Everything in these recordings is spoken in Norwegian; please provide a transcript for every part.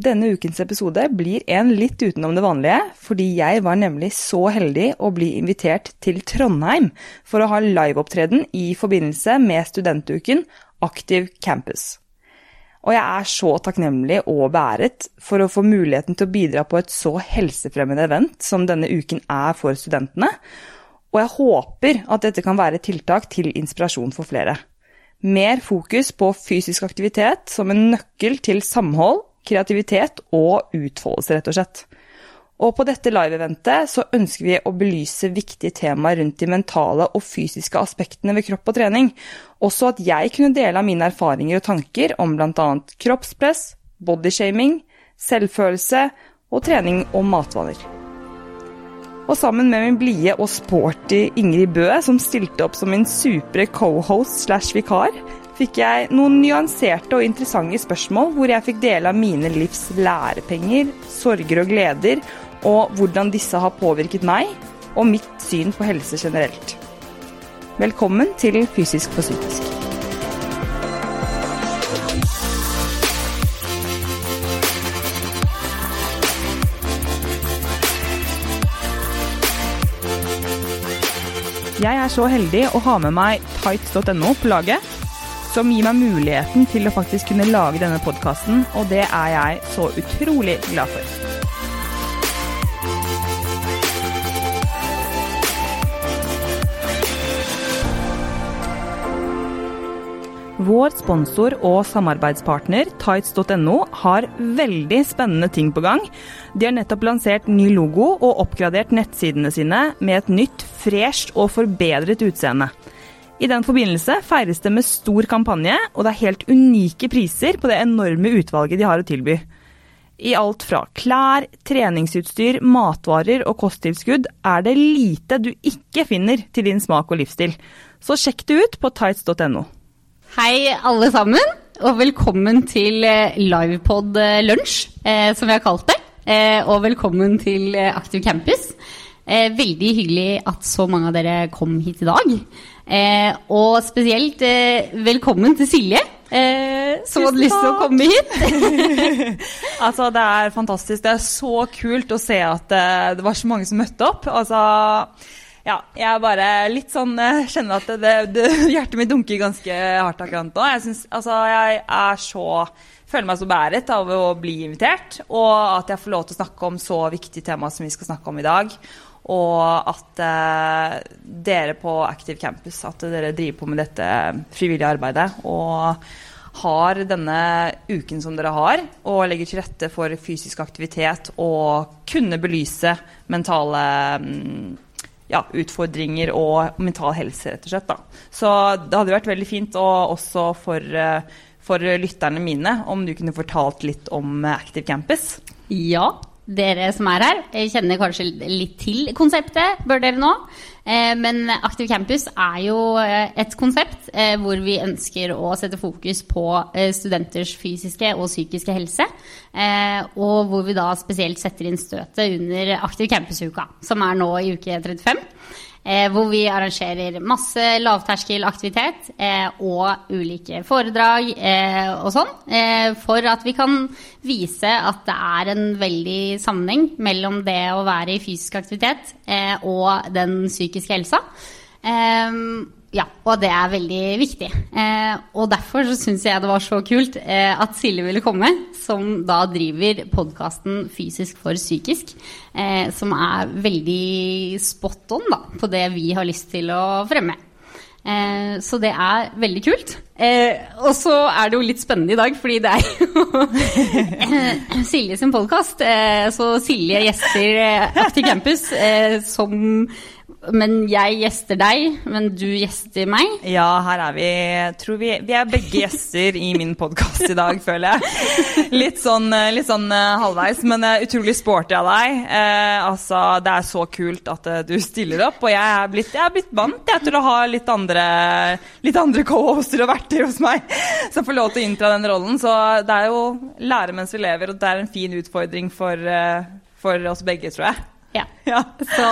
Denne ukens episode blir en litt utenom det vanlige, fordi jeg var nemlig så heldig å bli invitert til Trondheim for å ha liveopptreden i forbindelse med studentuken Aktiv campus. Og jeg er så takknemlig og beæret for å få muligheten til å bidra på et så helsefremmende event som denne uken er for studentene, og jeg håper at dette kan være tiltak til inspirasjon for flere. Mer fokus på fysisk aktivitet som en nøkkel til samhold kreativitet og utfoldelse, rett og slett. Og på dette live-eventet så ønsker vi å belyse viktige temaer rundt de mentale og fysiske aspektene ved kropp og trening. Også at jeg kunne dele av mine erfaringer og tanker om bl.a. kroppspress, bodyshaming, selvfølelse og trening og matvaner. Og sammen med min blide og sporty Ingrid Bø, som stilte opp som min supre cohost slash vikar, fikk jeg noen nyanserte og interessante spørsmål hvor jeg fikk dele av mine livs lærepenger, sorger og gleder, og hvordan disse har påvirket meg og mitt syn på helse generelt. Velkommen til Fysisk for psykisk. Jeg er så heldig å ha med meg tights.no på laget som gir meg muligheten til å faktisk kunne lage denne podkasten, og det er jeg så utrolig glad for. Vår sponsor og samarbeidspartner Tights.no har veldig spennende ting på gang. De har nettopp lansert ny logo og oppgradert nettsidene sine med et nytt, fresht og forbedret utseende. I den forbindelse feires det med stor kampanje, og det er helt unike priser på det enorme utvalget de har å tilby. I alt fra klær, treningsutstyr, matvarer og kosttilskudd er det lite du ikke finner til din smak og livsstil. Så sjekk det ut på tights.no. Hei, alle sammen, og velkommen til eh, Livepod eh, lunsj, eh, som vi har kalt det. Og velkommen til Aktiv campus. Veldig hyggelig at så mange av dere kom hit i dag. Eh, og spesielt eh, velkommen til Silje, eh, som hadde lyst til å komme hit. altså, det er fantastisk. Det er så kult å se at eh, det var så mange som møtte opp. Altså, ja, jeg bare litt sånn eh, kjenner at det, det, hjertet mitt dunker ganske hardt akkurat nå. Jeg, synes, altså, jeg er så føler meg så beæret av å bli invitert, og at jeg får lov til å snakke om så viktige tema som vi skal snakke om i dag. Og at eh, dere på Active Campus at dere driver på med dette frivillige arbeidet. Og har denne uken som dere har, og legger til rette for fysisk aktivitet og kunne belyse mentale mm, ja, utfordringer og mental helse, rett og slett. Da. Så det hadde vært veldig fint, og også for, eh, for lytterne mine, om du kunne fortalt litt om Active Campus. Ja, dere som er her, kjenner kanskje litt til konseptet, bør dere nå. Eh, men Aktiv campus er jo eh, et konsept eh, hvor vi ønsker å sette fokus på studenters fysiske og psykiske helse. Og hvor vi da spesielt setter inn støtet under Aktiv campus-uka, som er nå i uke 35. Eh, hvor vi arrangerer masse lavterskelaktivitet eh, og ulike foredrag eh, og sånn. For at vi kan vise at det er en veldig sammenheng mellom det å være i fysisk aktivitet og den psykiske helsa. Eh, ja, og det er veldig viktig. Eh, og derfor så syns jeg det var så kult eh, at Silje ville komme, som da driver podkasten Fysisk for psykisk, eh, som er veldig spot on da, på det vi har lyst til å fremme. Eh, så det er veldig kult. Eh, og så er det jo litt spennende i dag, fordi det er jo eh, Silje sin podkast. så Silje gjester Aktiv Campus som men jeg gjester deg, men du gjester meg. Ja, her er vi. Tror vi, vi er begge gjester i min podkast i dag, føler jeg. Litt sånn, litt sånn uh, halvveis, men uh, utrolig sporty av deg. Eh, altså, det er så kult at du stiller opp, og jeg er blitt, jeg er blitt vant jeg, til å ha litt andre, litt andre co-hoster og verter hos meg som får lov til å innta den rollen. Så det er jo lære mens vi lever, og det er en fin utfordring for, for oss begge, tror jeg. Ja. ja. Så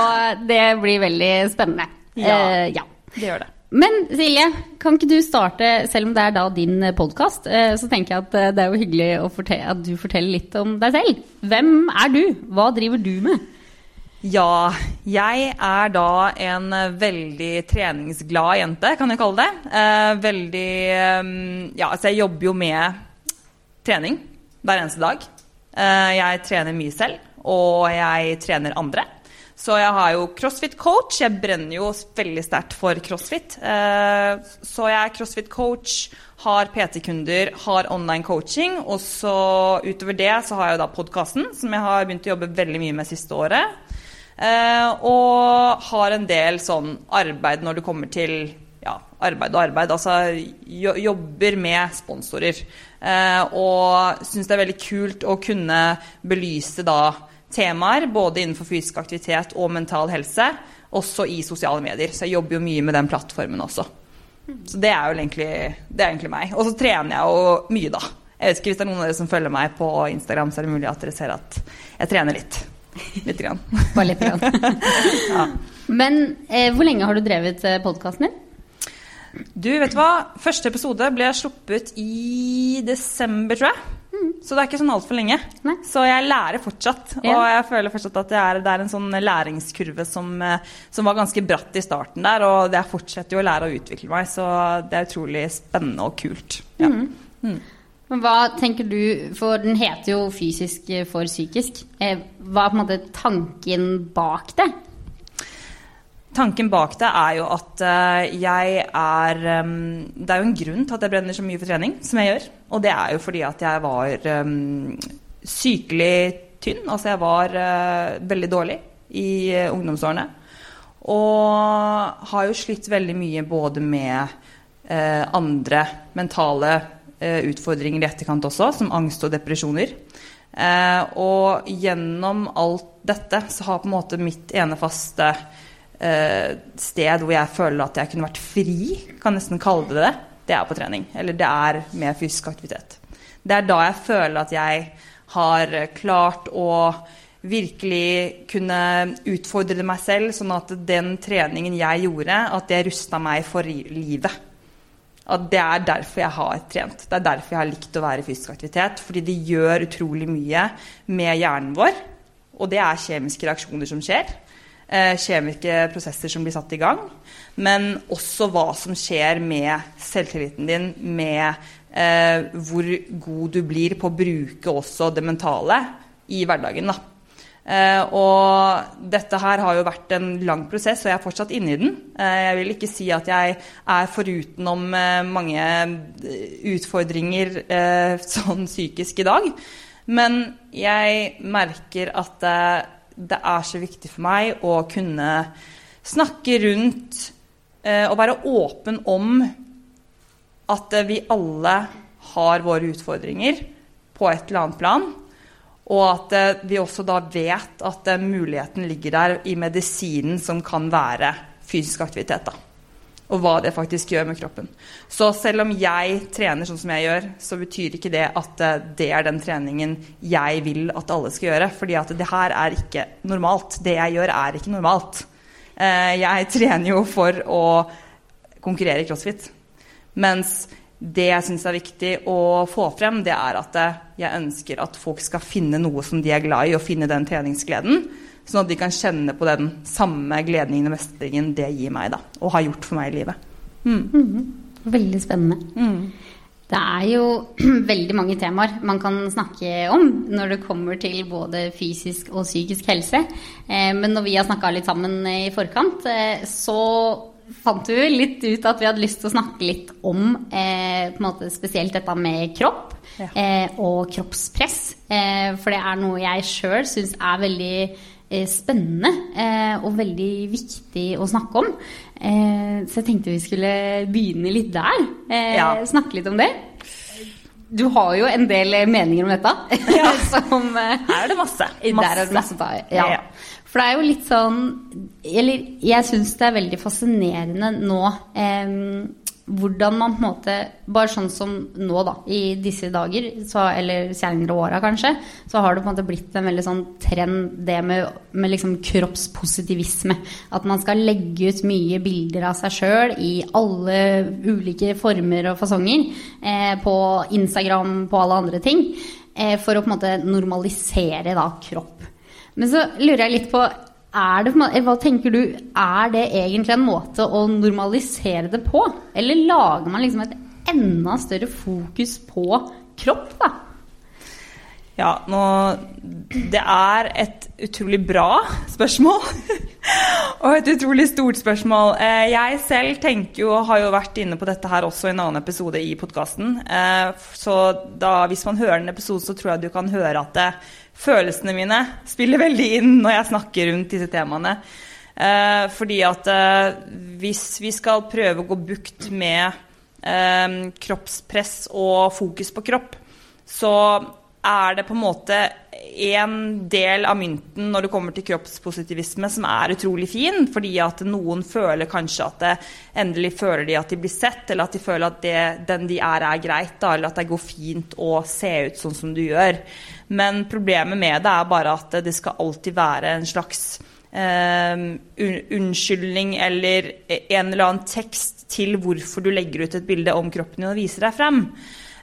det blir veldig spennende. Ja, eh, ja. det gjør det. Men Silje, kan ikke du starte, selv om det er da din podkast, så tenker jeg at det er jo hyggelig at du forteller litt om deg selv. Hvem er du? Hva driver du med? Ja, jeg er da en veldig treningsglad jente, kan jeg kalle det. Eh, veldig Ja, altså jeg jobber jo med trening hver eneste dag. Eh, jeg trener mye selv, og jeg trener andre. Så jeg har jo crossfit-coach. Jeg brenner jo veldig sterkt for crossfit. Eh, så jeg er crossfit-coach, har PT-kunder, har online coaching. Og så utover det så har jeg jo da podkasten, som jeg har begynt å jobbe veldig mye med siste året. Eh, og har en del sånn arbeid når det kommer til ja, arbeid og arbeid. Altså jobber med sponsorer. Og syns det er veldig kult å kunne belyse da temaer, både innenfor fysisk aktivitet og mental helse, også i sosiale medier. Så jeg jobber jo mye med den plattformen også. Så det er jo egentlig, det er egentlig meg. Og så trener jeg jo mye, da. Jeg vet ikke Hvis det er noen av dere som følger meg på Instagram, så er det mulig at dere ser at jeg trener litt. Litt grann. Bare litt grann. ja. Men eh, hvor lenge har du drevet eh, podkasten din? Du, vet du hva? Første episode ble sluppet i desember, tror jeg. Så det er ikke sånn altfor lenge. Nei. Så jeg lærer fortsatt. Ja. Og jeg føler fortsatt at er, det er en sånn læringskurve som, eh, som, var ganske bratt i starten der. Og jeg fortsetter jo å lære å utvikle meg, så det er utrolig spennende og kult. Ja. Mm. Mm. Men hva tenker du, for den heter jo 'fysisk for psykisk'. Eh, hva er på en måte tanken bak det? Tanken bak det er jo at eh, jeg er um, Det er jo en grunn til at jeg brenner så mye for trening som jeg gjør. Og det er jo fordi at jeg var um, sykelig tynn. Altså jeg var uh, veldig dårlig i uh, ungdomsårene. Og har jo slitt veldig mye både med andre mentale utfordringer i etterkant også, som angst og depresjoner. og gjennom alt dette så har på en måte mitt ene faste Eh, sted hvor jeg føler at jeg kunne vært fri, kan nesten kalle det det, det er på trening. Eller det er med fysisk aktivitet. Det er da jeg føler at jeg har klart å virkelig kunne utfordre meg selv, sånn at den treningen jeg gjorde, at det rusta meg for livet. At det er derfor jeg har trent. Det er derfor jeg har likt å være i fysisk aktivitet. Fordi det gjør utrolig mye med hjernen vår. Og det er kjemiske reaksjoner som skjer. Eh, kjemiske prosesser som blir satt i gang. Men også hva som skjer med selvtilliten din, med eh, hvor god du blir på å bruke også det mentale i hverdagen. da. Eh, og dette her har jo vært en lang prosess, og jeg er fortsatt inne i den. Eh, jeg vil ikke si at jeg er forutenom eh, mange utfordringer eh, sånn psykisk i dag. Men jeg merker at det er så viktig for meg å kunne snakke rundt eh, og være åpen om at eh, vi alle har våre utfordringer på et eller annet plan. Og at eh, vi også da vet at eh, muligheten ligger der i medisinen som kan være fysisk aktivitet. da og hva det faktisk gjør med kroppen. Så selv om jeg trener sånn som jeg gjør, så betyr ikke det at eh, det er den treningen jeg vil at alle skal gjøre. fordi at det her er ikke normalt. Det jeg gjør, er ikke normalt. Eh, jeg trener jo for å konkurrere i crossfit. Mens det jeg syns er viktig å få frem, det er at eh, jeg ønsker at folk skal finne noe som de er glad i, og finne den treningsgleden. Sånn at de kan kjenne på den samme gleden og mestringen det gir meg, da, og har gjort for meg i livet. Mm. Mm. Veldig spennende. Mm. Det er jo veldig mange temaer man kan snakke om når det kommer til både fysisk og psykisk helse. Eh, men når vi har snakka litt sammen i forkant, eh, så fant vi litt ut at vi hadde lyst til å snakke litt om måte, spesielt dette med kropp og kroppspress. for det er noe jeg sjøl syns er veldig Eh, spennende eh, og veldig viktig å snakke om. Eh, så jeg tenkte vi skulle begynne litt der. Ja. Snakke litt om det. Du har jo en del meninger om dette. Ja. Som, Her er det masse. masse. Der er det masse ta, ja. ja. For det er jo litt sånn Eller jeg syns det er veldig fascinerende nå. Eh, hvordan man på en måte Bare sånn som nå, da, i disse dager, så, eller senere åra kanskje, så har det på en måte blitt en veldig sånn trend, det med, med liksom kroppspositivisme. At man skal legge ut mye bilder av seg sjøl i alle ulike former og fasonger. Eh, på Instagram, på alle andre ting. Eh, for å på en måte normalisere da kropp. Men så lurer jeg litt på det, hva tenker du, er det egentlig en måte å normalisere det på? Eller lager man liksom et enda større fokus på kropp, da? Ja, nå Det er et utrolig bra spørsmål. og et utrolig stort spørsmål. Eh, jeg selv tenker jo, har jo vært inne på dette her også i en annen episode i podkasten. Eh, så da, hvis man hører en episode, så tror jeg du kan høre at det, følelsene mine spiller veldig inn når jeg snakker rundt disse temaene. Eh, fordi at hvis vi skal prøve å gå bukt med kroppspress og fokus på kropp, så er det på en måte en del av mynten når det kommer til kroppspositivisme som er utrolig fin, fordi at noen føler kanskje at det, endelig føler de at de blir sett, eller at de føler at det, den de er, er greit, da, eller at det går fint å se ut sånn som du gjør. Men problemet med det er bare at det skal alltid være en slags eh, unnskyldning eller en eller annen tekst til hvorfor du legger ut et bilde om kroppen din og viser deg frem.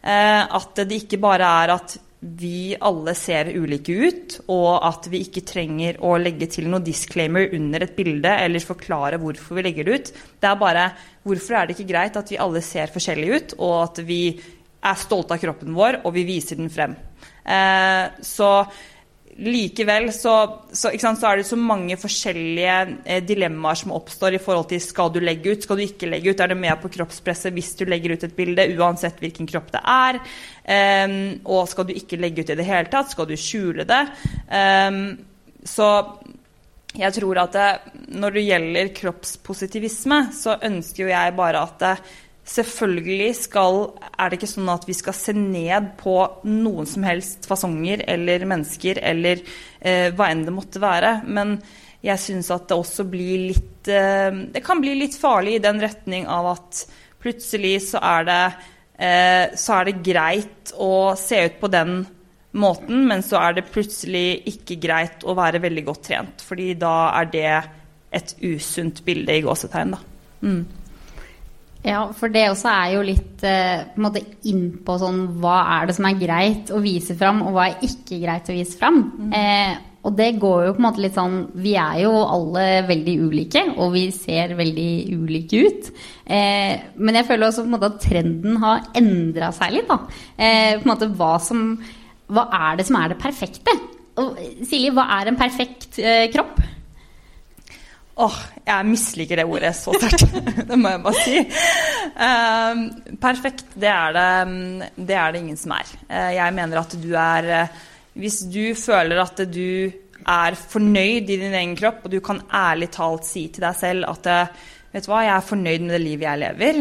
Eh, at det ikke bare er at vi alle ser ulike ut, og at vi ikke trenger å legge til noe disclaimer under et bilde eller forklare hvorfor vi legger det ut. Det er bare hvorfor er det ikke greit at vi alle ser forskjellige ut, og at vi er stolte av kroppen vår, og vi viser den frem. Eh, så likevel så, så, sant, så, er det så mange forskjellige eh, dilemmaer som oppstår i forhold til skal du legge ut, skal du ikke legge ut. Er det med på kroppspresset hvis du legger ut et bilde, uansett hvilken kropp det er? Um, og skal du ikke legge ut i det hele tatt? Skal du skjule det? Um, så jeg tror at det, når det gjelder kroppspositivisme, så ønsker jo jeg bare at det, Selvfølgelig skal, er det ikke sånn at vi skal se ned på noen som helst fasonger eller mennesker eller eh, hva enn det måtte være. Men jeg syns at det også blir litt eh, Det kan bli litt farlig i den retning av at plutselig så er det, eh, så er det greit å se ut på den måten, men så er det plutselig ikke greit å være veldig godt trent. fordi da er det et usunt bilde i gåsetegn, da. Mm. Ja, for det også er jo litt eh, på en måte innpå sånn hva er det som er greit å vise fram, og hva er ikke greit å vise fram. Mm. Eh, og det går jo på en måte litt sånn Vi er jo alle veldig ulike, og vi ser veldig ulike ut. Eh, men jeg føler også på en måte at trenden har endra seg litt, da. Eh, på en måte hva som Hva er det som er det perfekte? Og Silje, hva er en perfekt eh, kropp? Åh, oh, jeg misliker det ordet så sterkt. det må jeg bare si. Uh, perfekt, det er det, det er det, ingen som er. Uh, jeg mener at du er uh, Hvis du føler at du er fornøyd i din egen kropp, og du kan ærlig talt si til deg selv at eh, vet du hva, jeg er fornøyd med det livet jeg lever,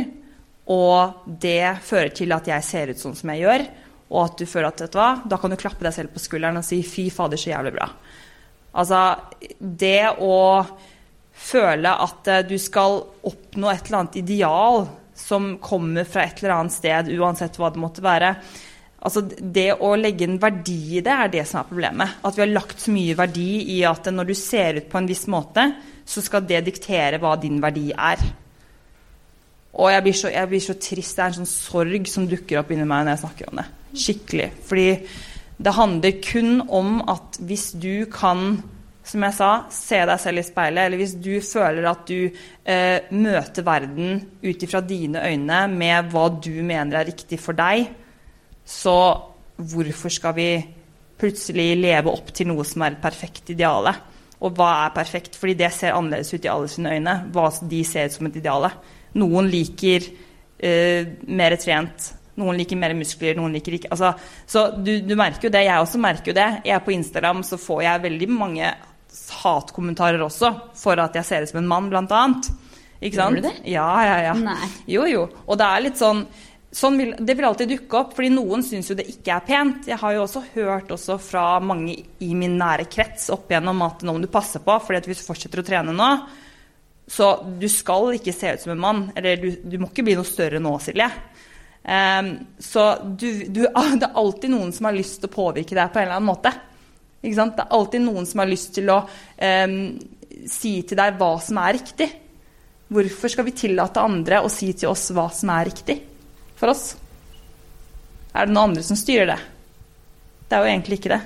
og det fører til at jeg ser ut sånn som jeg gjør, og at du føler at vet du hva, da kan du klappe deg selv på skulderen og si 'fy fader, så jævlig bra'. Altså, det å føle at eh, du skal oppnå et eller annet ideal som kommer fra et eller annet sted, uansett hva det måtte være. Altså Det å legge en verdi i det er det som er problemet. At vi har lagt så mye verdi i at når du ser ut på en viss måte, så skal det diktere hva din verdi er. Og jeg blir, så, jeg blir så trist. Det er en sånn sorg som dukker opp inni meg når jeg snakker om det. Skikkelig. Fordi det handler kun om at hvis du kan som jeg sa, se deg selv i speilet. Eller hvis du føler at du eh, møter verden ut ifra dine øyne med hva du mener er riktig for deg, så hvorfor skal vi plutselig leve opp til noe som er et perfekt ideale? Og hva er perfekt? Fordi det ser annerledes ut i alle sine øyne. Hva de ser ut som et ideale. Noen liker eh, mer trent. Noen liker mer muskler, noen liker ikke altså, Så du, du merker jo det. Jeg også merker jo det. Jeg er på Instagram så får jeg veldig mange hatkommentarer også for at jeg ser ut som en mann, blant annet. Ikke sant? Gjør du det? Ja, ja, ja. Nei. Jo, jo. Og det er litt sånn Sånn vil, det vil alltid dukke opp, fordi noen syns jo det ikke er pent. Jeg har jo også hørt også fra mange i min nære krets opp igjennom at nå må du passe på, fordi at hvis du fortsetter å trene nå, Så du skal ikke se ut som en mann. Eller du, du må ikke bli noe større nå, Silje. Um, så du, du, det er alltid noen som har lyst til å påvirke deg på en eller annen måte. Det er alltid noen som har lyst til å um, si til deg hva som er riktig. Hvorfor skal vi tillate andre å si til oss hva som er riktig for oss? Er det noen andre som styrer det? Det er jo egentlig ikke det.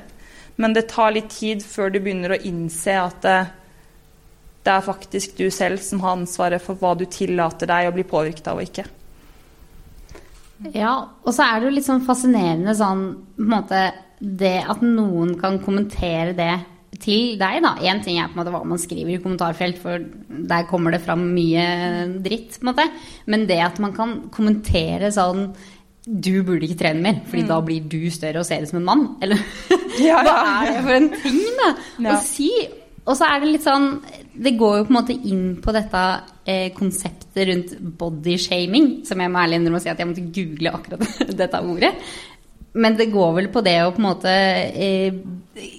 Men det tar litt tid før du begynner å innse at det, det er faktisk du selv som har ansvaret for hva du tillater deg å bli påvirket av og ikke. Ja, og så er det jo litt sånn fascinerende sånn på en måte det at noen kan kommentere det til deg, da. Én ting er på en måte hva man skriver i kommentarfelt, for der kommer det fram mye dritt, på en måte. Men det at man kan kommentere sånn du burde ikke trene mer, fordi mm. da blir du større og ser ut som en mann. Eller ja, ja. hva er det for en ting da, ja. å si? Og så er det litt sånn Det går jo på en måte inn på dette eh, konseptet rundt bodyshaming, som jeg må ærlig innrømme å si at jeg måtte google akkurat dette ordet. Men det går vel på det å på en måte eh,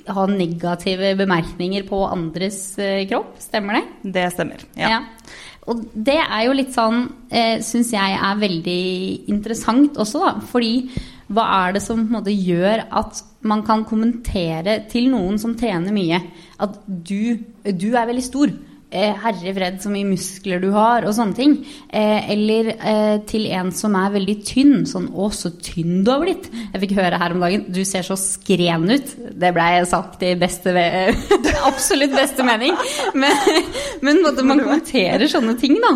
ha negative bemerkninger på andres eh, kropp, stemmer det? Det stemmer, ja. ja. Og det er jo litt sånn, eh, syns jeg er veldig interessant også, da. Fordi hva er det som på en måte gjør at man kan kommentere til noen som trener mye, at du, du er veldig stor. Eh, herre fred, så mye muskler du har, og sånne ting. Eh, eller eh, til en som er veldig tynn. Sånn 'Å, så tynn du har blitt'. Jeg fikk høre her om dagen 'Du ser så skren ut'. Det blei sagt i beste absolutt beste mening. Men, men man kommenterer sånne ting, da.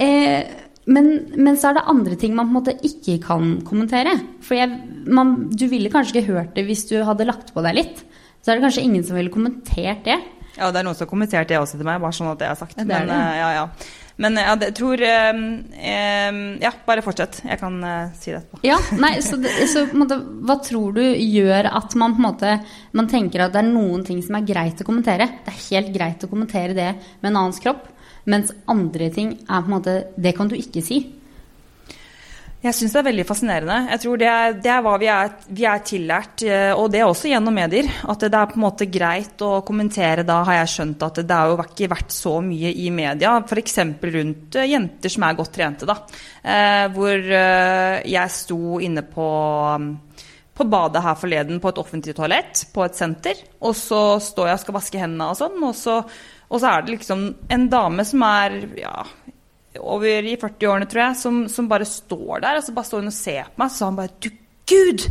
Eh, men, men, så er det andre ting man på en måte ikke kan kommentere. For jeg, man, du ville kanskje ikke hørt det hvis du hadde lagt på deg litt. Så er det kanskje ingen som ville kommentert det. Ja, det er noen som har kommentert det også til meg, bare sånn at det er sagt. Ja, det er Men, det. ja, ja. Men jeg tror um, Ja, bare fortsett. Jeg kan si det etterpå. Ja, nei, så, det, så måte, Hva tror du gjør at man på en måte man tenker at det er noen ting som er greit å kommentere? Det er helt greit å kommentere det med en annens kropp, mens andre ting er på en måte Det kan du ikke si. Jeg syns det er veldig fascinerende. Jeg tror det er, det er hva vi er, vi er, tillært, eh, og det er også gjennom medier. At det er på en måte greit å kommentere. Da har jeg skjønt at det har jo ikke vært så mye i media, f.eks. rundt eh, jenter som er godt trente. da. Eh, hvor jeg sto inne på på badet her forleden på et offentlig toalett på et senter. Og så står jeg og skal vaske hendene og sånn, og så, og så er det liksom en dame som er ja, over i 40-årene, tror jeg, som, som, bare står der. og så bare står hun og ser på meg. Så sa han bare Du gud!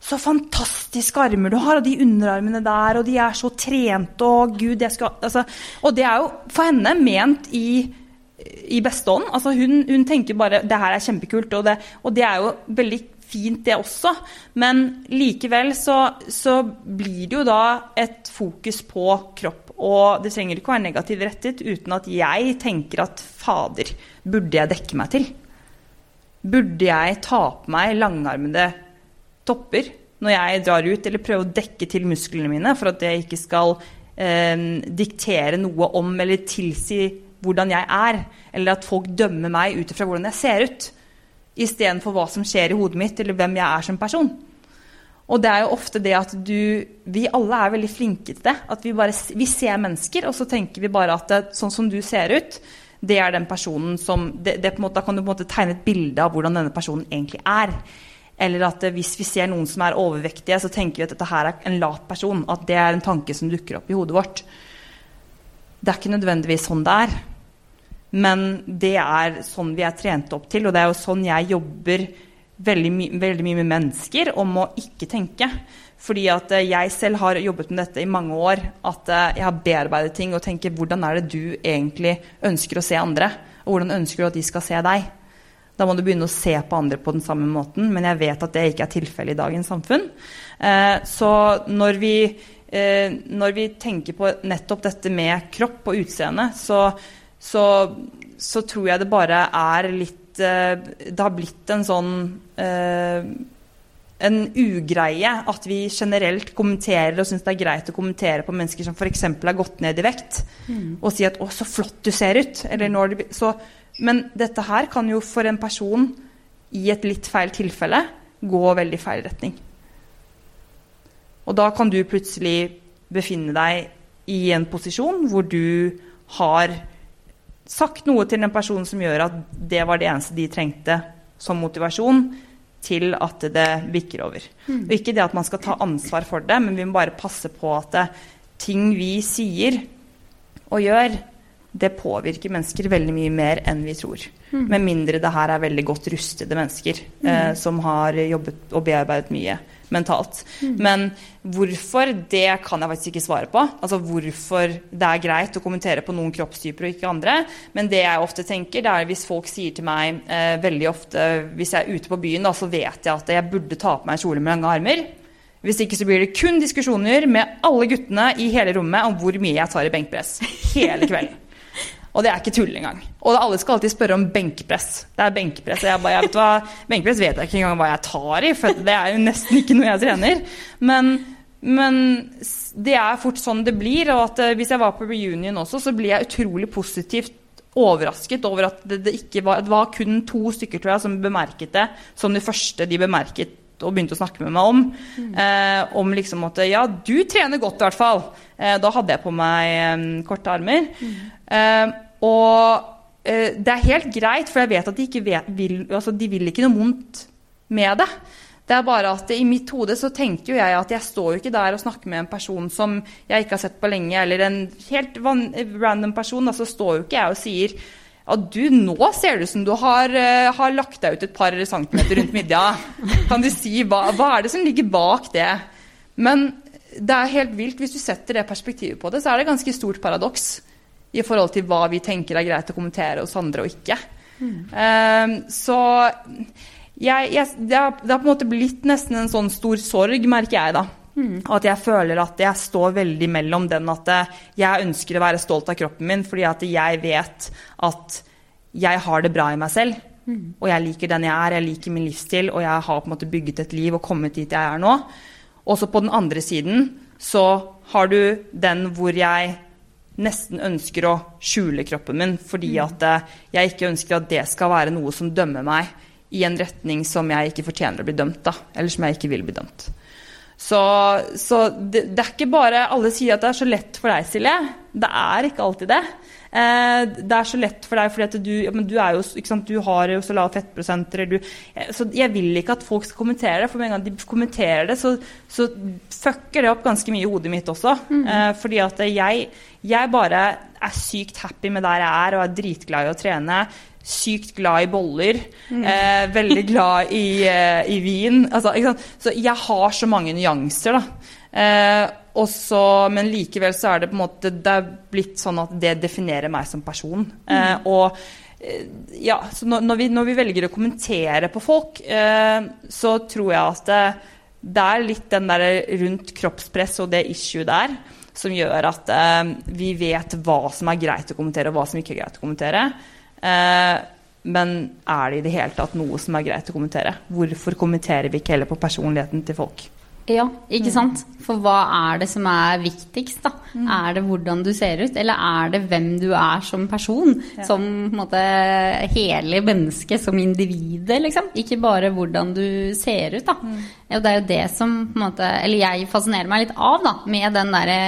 Så fantastiske armer du har, og de underarmene der, og de er så trente, og gud, jeg skal altså, Og det er jo for henne ment i, i beste ånd. Altså, hun, hun tenker bare det her er kjempekult, og det, og det er jo veldig fint, det også. Men likevel så, så, blir det jo da et fokus på kropp. Og det trenger ikke å være negativt rettet uten at jeg tenker at fader, burde jeg dekke meg til? Burde jeg ta på meg langarmede topper når jeg drar ut, eller prøve å dekke til musklene mine for at jeg ikke skal eh, diktere noe om eller tilsi hvordan jeg er, eller at folk dømmer meg ut ifra hvordan jeg ser ut? istedenfor hva som skjer i hodet mitt, eller hvem jeg er som person. Og det er jo ofte det at du Vi alle er veldig flinke til det. At vi bare vi ser mennesker, og så tenker vi bare at det, sånn som du ser ut, det er den personen som det, det måte, Da kan du på en måte tegne et bilde av hvordan denne personen egentlig er. Eller at hvis vi ser noen som er overvektige, så tenker vi at dette her er en lat person. At det er en tanke som dukker opp i hodet vårt. Det er ikke nødvendigvis sånn det er. Men det er sånn vi er trent opp til, og det er jo sånn jeg jobber veldig, my veldig mye med mennesker om å ikke tenke. Fordi at eh, jeg selv har jobbet med dette i mange år. At eh, jeg har bearbeidet ting og tenker hvordan er det du egentlig ønsker å se andre? Og hvordan ønsker du at de skal se deg? Da må du begynne å se på andre på den samme måten, men jeg vet at det ikke er tilfellet i dagens samfunn. Eh, så når vi, når vi tenker på nettopp dette med kropp og utseende, så så, så tror jeg det bare er litt eh, Det har blitt en sånn eh, en ugreie at vi generelt kommenterer og syns det er greit å kommentere på mennesker som f.eks. har gått ned i vekt, mm. og si at 'å, så flott du ser ut'. Det, så, men dette her kan jo for en person i et litt feil tilfelle gå veldig feil retning. Og da kan du plutselig befinne deg i en posisjon hvor du har sagt noe til en person som gjør at det var det eneste de trengte som motivasjon til at det bikker over. Mm. Og ikke det at man skal ta ansvar for det, men vi må bare passe på at det, ting vi sier og gjør, det påvirker mennesker veldig mye mer enn vi tror. Mm. Med mindre det her er veldig godt rustede mennesker mm. eh, som har jobbet og bearbeidet mye mentalt. Mm. Men hvorfor, det kan jeg faktisk ikke svare på. Altså hvorfor det er greit å kommentere på noen kroppstyper og ikke andre. Men det jeg ofte tenker, det er hvis folk sier til meg eh, veldig ofte Hvis jeg er ute på byen, da, så vet jeg at jeg burde ta på meg kjole med lange armer. Hvis ikke så blir det kun diskusjoner med alle guttene i hele rommet om hvor mye jeg tar i benkpress. Hele kvelden. Og det er ikke tull engang. Og alle skal alltid spørre om benkpress. Det er benkpress. Jeg bare, jeg vet hva, benkpress vet jeg ikke engang hva jeg tar i, for det er jo nesten ikke noe jeg trener. Men, men det er fort sånn det blir. Og at eh, hvis jeg var på reunion også, så blir jeg utrolig positivt overrasket over at det, det ikke var Det var kun to stykker tror jeg, som bemerket det som det første de bemerket og begynte å snakke med meg om. Mm. Eh, om liksom at Ja, du trener godt, i hvert fall. Eh, da hadde jeg på meg eh, korte armer. Mm. Og uh, det er helt greit, for jeg vet at de ikke vet, vil, altså, de vil ikke noe vondt med det. Det er bare at I mitt hode så tenker jo jeg at jeg står jo ikke der og snakker med en person som jeg ikke har sett på lenge, eller en helt random person. Da, så står jo ikke jeg og sier at du, nå ser det ut som du har, uh, har, lagt deg ut et par centimeter rundt midja. Kan du si hva, hva er det som ligger bak det? Men det er helt vilt. Hvis du setter det perspektivet på det, så er det et ganske stort paradoks i forhold til hva vi tenker er greit å kommentere hos andre og ikke. Mm. Um, så jeg, jeg, det, har, på en måte blitt nesten en sånn stor sorg, merker jeg da. Mm. At jeg føler at jeg står veldig mellom den at jeg ønsker å være stolt av kroppen min fordi at jeg vet at jeg har det bra i meg selv. Mm. Og jeg liker den jeg er, jeg liker min livsstil, og jeg har på en måte bygget et liv og kommet dit jeg er nå. Og så på den andre siden så har du den hvor jeg nesten ønsker å skjule kroppen min fordi mm. at eh, jeg ikke ønsker at det skal være noe som dømmer meg i en retning som jeg ikke fortjener å bli dømt, da, eller som jeg ikke vil bli dømt. Så, så det, det, er ikke bare Alle sier at det er så lett for deg, Silje. Det er ikke alltid det. Eh, det er så lett for deg fordi at du, ja, du, jo, sant, du har jo så lav fettprosenter. Du, så jeg vil ikke at folk skal kommentere det, for med en gang de kommenterer det, så, så fucker det opp ganske mye i hodet mitt også. Mm. Eh, fordi at jeg, jeg bare er sykt happy med der jeg er, og er dritglad i å trene sykt glad i boller. Mm. Eh, veldig glad i, eh, i vin. Altså, så jeg har så mange nyanser, da. Eh, også, men likevel så er det på en måte Det er blitt sånn at det definerer meg som person. Mm. Eh, og eh, ja, så når, vi, når, vi, velger å kommentere på folk, eh, så tror jeg at det, det, er litt den der rundt kroppspress og det issue der som gjør at vi vet hva som er greit å kommentere, og hva som ikke er greit å kommentere. Eh, men er det i det hele tatt noe som er greit å kommentere? Hvorfor kommenterer vi ikke heller på personligheten til folk? Ja, ikke mm. sant? For hva er det som er viktigst, da? Mm. Er det hvordan du ser ut, eller er det hvem du er som person? Ja. Som måte hele mennesket, som individet, liksom? Ikke bare hvordan du ser ut, da. Mm. Og det er jo det som måte Eller jeg fascinerer meg litt av, da, med den derre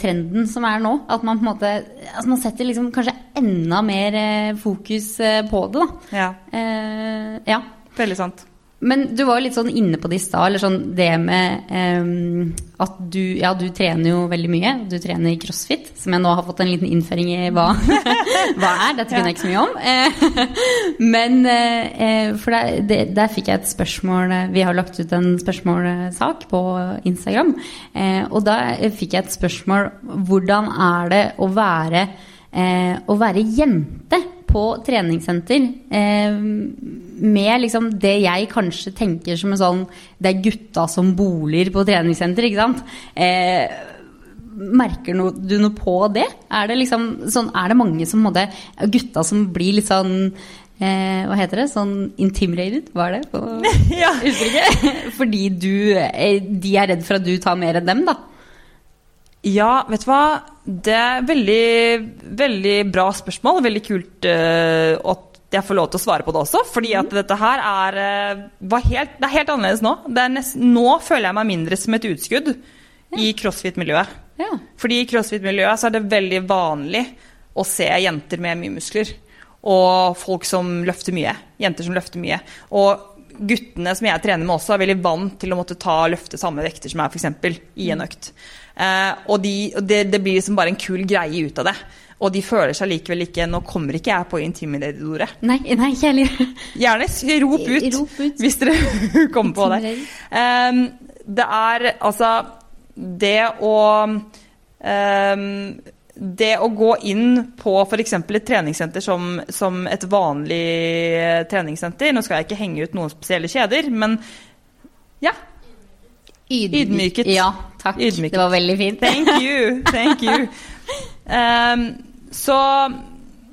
trenden som er nå. At man på en måte altså man setter liksom kanskje enda mer eh, fokus eh, på det, da. Ja. Eh, ja. Veldig sant. Men du var jo litt sånn inne på det i stad, eller sånn det med um, at du Ja, du trener jo veldig mye. Du trener i crossfit, som jeg nå har fått en liten innføring i hva, hva er. Dette kunne jeg ikke så mye om. Men uh, For der, der, fikk jeg et spørsmål Vi har lagt ut en spørsmålsak på Instagram. Uh, og da fikk jeg et spørsmål Hvordan er det å være, uh, å være jente på treningssenter? med liksom det jeg kanskje tenker som en sånn Det er gutta som boliger på treningssenter, ikke sant? Eh, merker no, du noe på det? Er det liksom sånn Er det mange som måtte Gutta som blir litt sånn eh, Hva heter det? Sånn intimidated? Hva er det på ja. Fordi du eh, De er redd for at du tar mer enn dem, da? Ja, vet du hva. Det er veldig, veldig bra spørsmål. Veldig kult uh, at jeg får lov til å svare på det også. fordi at mm. dette her er, eh, helt, det er helt annerledes nå. Nest, nå føler jeg meg mindre som et utskudd ja. i crossfit-miljøet. Ja. Fordi i crossfit-miljøet så er det veldig vanlig å se jenter med mye muskler. Og folk som løfter mye. Jenter som løfter mye. Og guttene som jeg trener med også, er veldig vant til å måtte ta løfte samme vekter som meg, f.eks. i en økt. Eh, og, de, det, det, blir liksom bare en kul greie ut av det. Og de føler seg likevel ikke Nå kommer ikke jeg på intimidator-ordet. Nei, nei, ikke heller. Gjerne rop ut, rop ut. hvis dere kommer på det. Um, det er altså Det å um, det å gå inn på f.eks. et treningssenter som, som, et vanlig treningssenter Nå skal jeg ikke henge ut noen spesielle kjeder, men ja. Ydmyket. Ja, takk. Ydmyket. Det var veldig fint. Thank you. Thank you. Um, så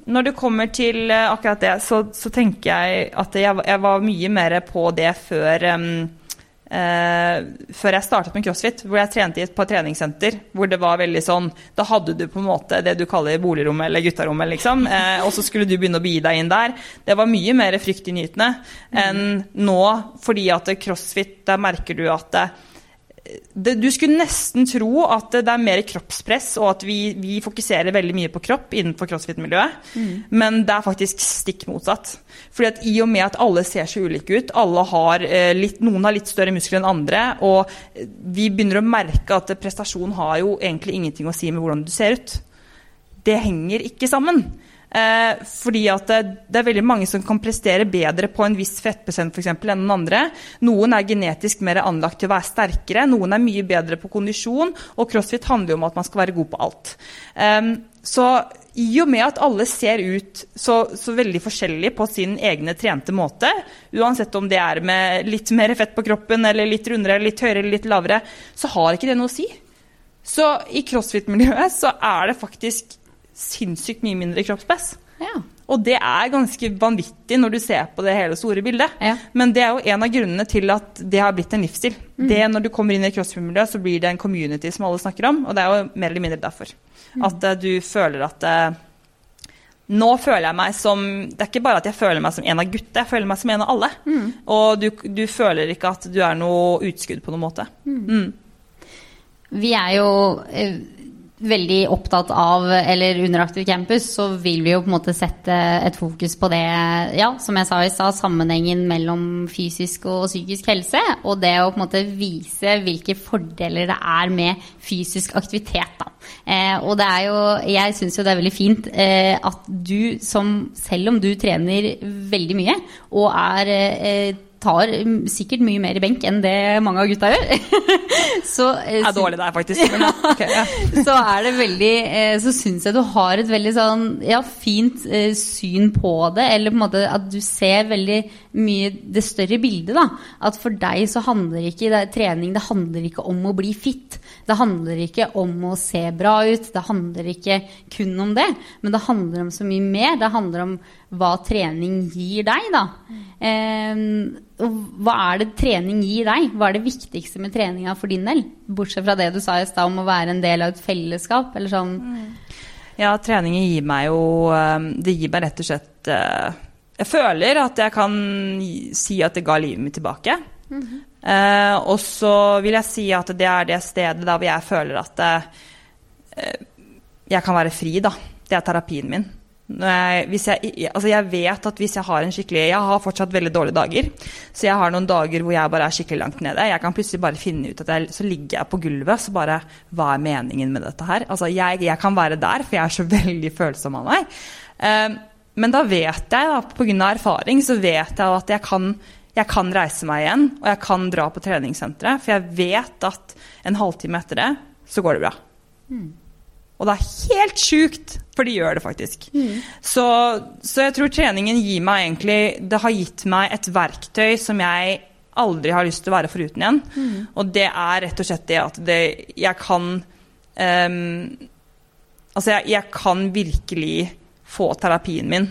når det kommer til akkurat det, så, så tenker jeg at jeg, jeg, var mye mer på det før um, Uh, før jeg startet med crossfit, hvor jeg trente i et treningssenter. Hvor det var veldig sånn Da hadde du på en måte det du kaller boligrommet eller gutterommet, liksom. Uh, og så skulle du begynne å begi deg inn der. Det var mye mer fryktinngytende enn nå, fordi at crossfit, der merker du at det, du skulle nesten tro at det er mer kroppspress, og at vi, vi fokuserer veldig mye på kropp innenfor crossfit-miljøet. Mm. Men det er faktisk stikk motsatt. Fordi at I og med at alle ser så ulike ut, har, eh, litt, noen har litt større muskler enn andre, og vi begynner å merke at prestasjon har jo egentlig ingenting å si med hvordan du ser ut. Det henger ikke sammen. Eh, fordi at det, det, er veldig mange som kan prestere bedre på en viss fettprosent for eksempel, enn den andre. Noen er genetisk mer anlagt til å være sterkere, noen er mye bedre på kondisjon. Og crossfit handler jo om at man skal være god på alt. Eh, så i og med at alle ser ut så, så, veldig forskjellig på sin egne trente måte, uansett om det er med litt mer fett på kroppen, eller litt rundere, litt høyere eller litt lavere, så har ikke det noe å si. Så i crossfit-miljøet så er det faktisk sinnssykt mye mindre kroppspress. Ja. Og det er ganske vanvittig når du ser på det hele store bildet. Ja. Men det er jo en av grunnene til at det har blitt en livsstil. Mm. Det Når du kommer inn i crossfit-miljøet, så blir det en community som alle snakker om. Og det er jo mer eller mindre derfor. Mm. At uh, du føler at uh, nå føler jeg meg som Det er ikke bare at jeg føler meg som en av gutta, jeg føler meg som en av alle. Mm. Og du, du, føler ikke at du er noe utskudd på noen måte. Mm. Mm. Vi er jo eh, veldig opptatt av, eller under Aktiv Campus, så vil vi jo på en måte sette et fokus på det, ja, som jeg sa i stad, sammenhengen mellom fysisk og psykisk helse. Og det å på en måte vise hvilke fordeler det er med fysisk aktivitet, da. Eh, og det er jo, jeg syns jo det er veldig fint eh, at du som, selv om du trener veldig mye og er eh, tar sikkert mye mer benk enn det mange av gutta gjør. så, eh, er dårlig der, faktisk. Men, okay, ja. så er det veldig eh, Så syns jeg du har et veldig sånn ja, fint eh, syn på det. Eller på en måte at du ser veldig mye det større bildet. da. At for deg så handler ikke det, trening det handler ikke om å bli fit. Det handler ikke om å se bra ut. Det handler ikke kun om det. Men det handler om så mye mer. Det handler om hva trening gir deg, da. Eh, hva er det trening gir deg? Hva er det viktigste med treninga for din del? Bortsett fra det du sa i stad om å være en del av et fellesskap, eller sånn. Ja, treningen gir meg jo ehm, Det gir meg rett og slett eh, Jeg føler at jeg kan si at det ga livet mitt tilbake. Mm -hmm. eh, og så vil jeg si at det er det stedet der hvor jeg føler at eh, jeg kan være fri, da. Det er terapien min. Jeg, jeg, altså jeg, vet at hvis jeg har en skikkelig Jeg har fortsatt veldig dårlige dager. Så jeg har noen dager hvor jeg bare er skikkelig langt nede. Jeg kan plutselig bare finne ut at jeg, så ligger jeg på gulvet, så bare Hva er meningen med dette her? Altså jeg, jeg kan være der, for jeg er så veldig følsom av meg. Um, men da vet jeg, da, pga. erfaring, så vet jeg at jeg kan, jeg kan reise meg igjen, og jeg kan dra på treningssenteret. For jeg vet at en halvtime etter det, så går det bra. Mm. Og det er helt sjukt, for de gjør det faktisk. Mm. Så, så, jeg tror treningen gir meg egentlig Det har gitt meg et verktøy som jeg aldri har lyst til å være foruten igjen. Mm. Og det er rett og slett det at det, jeg kan um, Altså, jeg, jeg kan virkelig få terapien min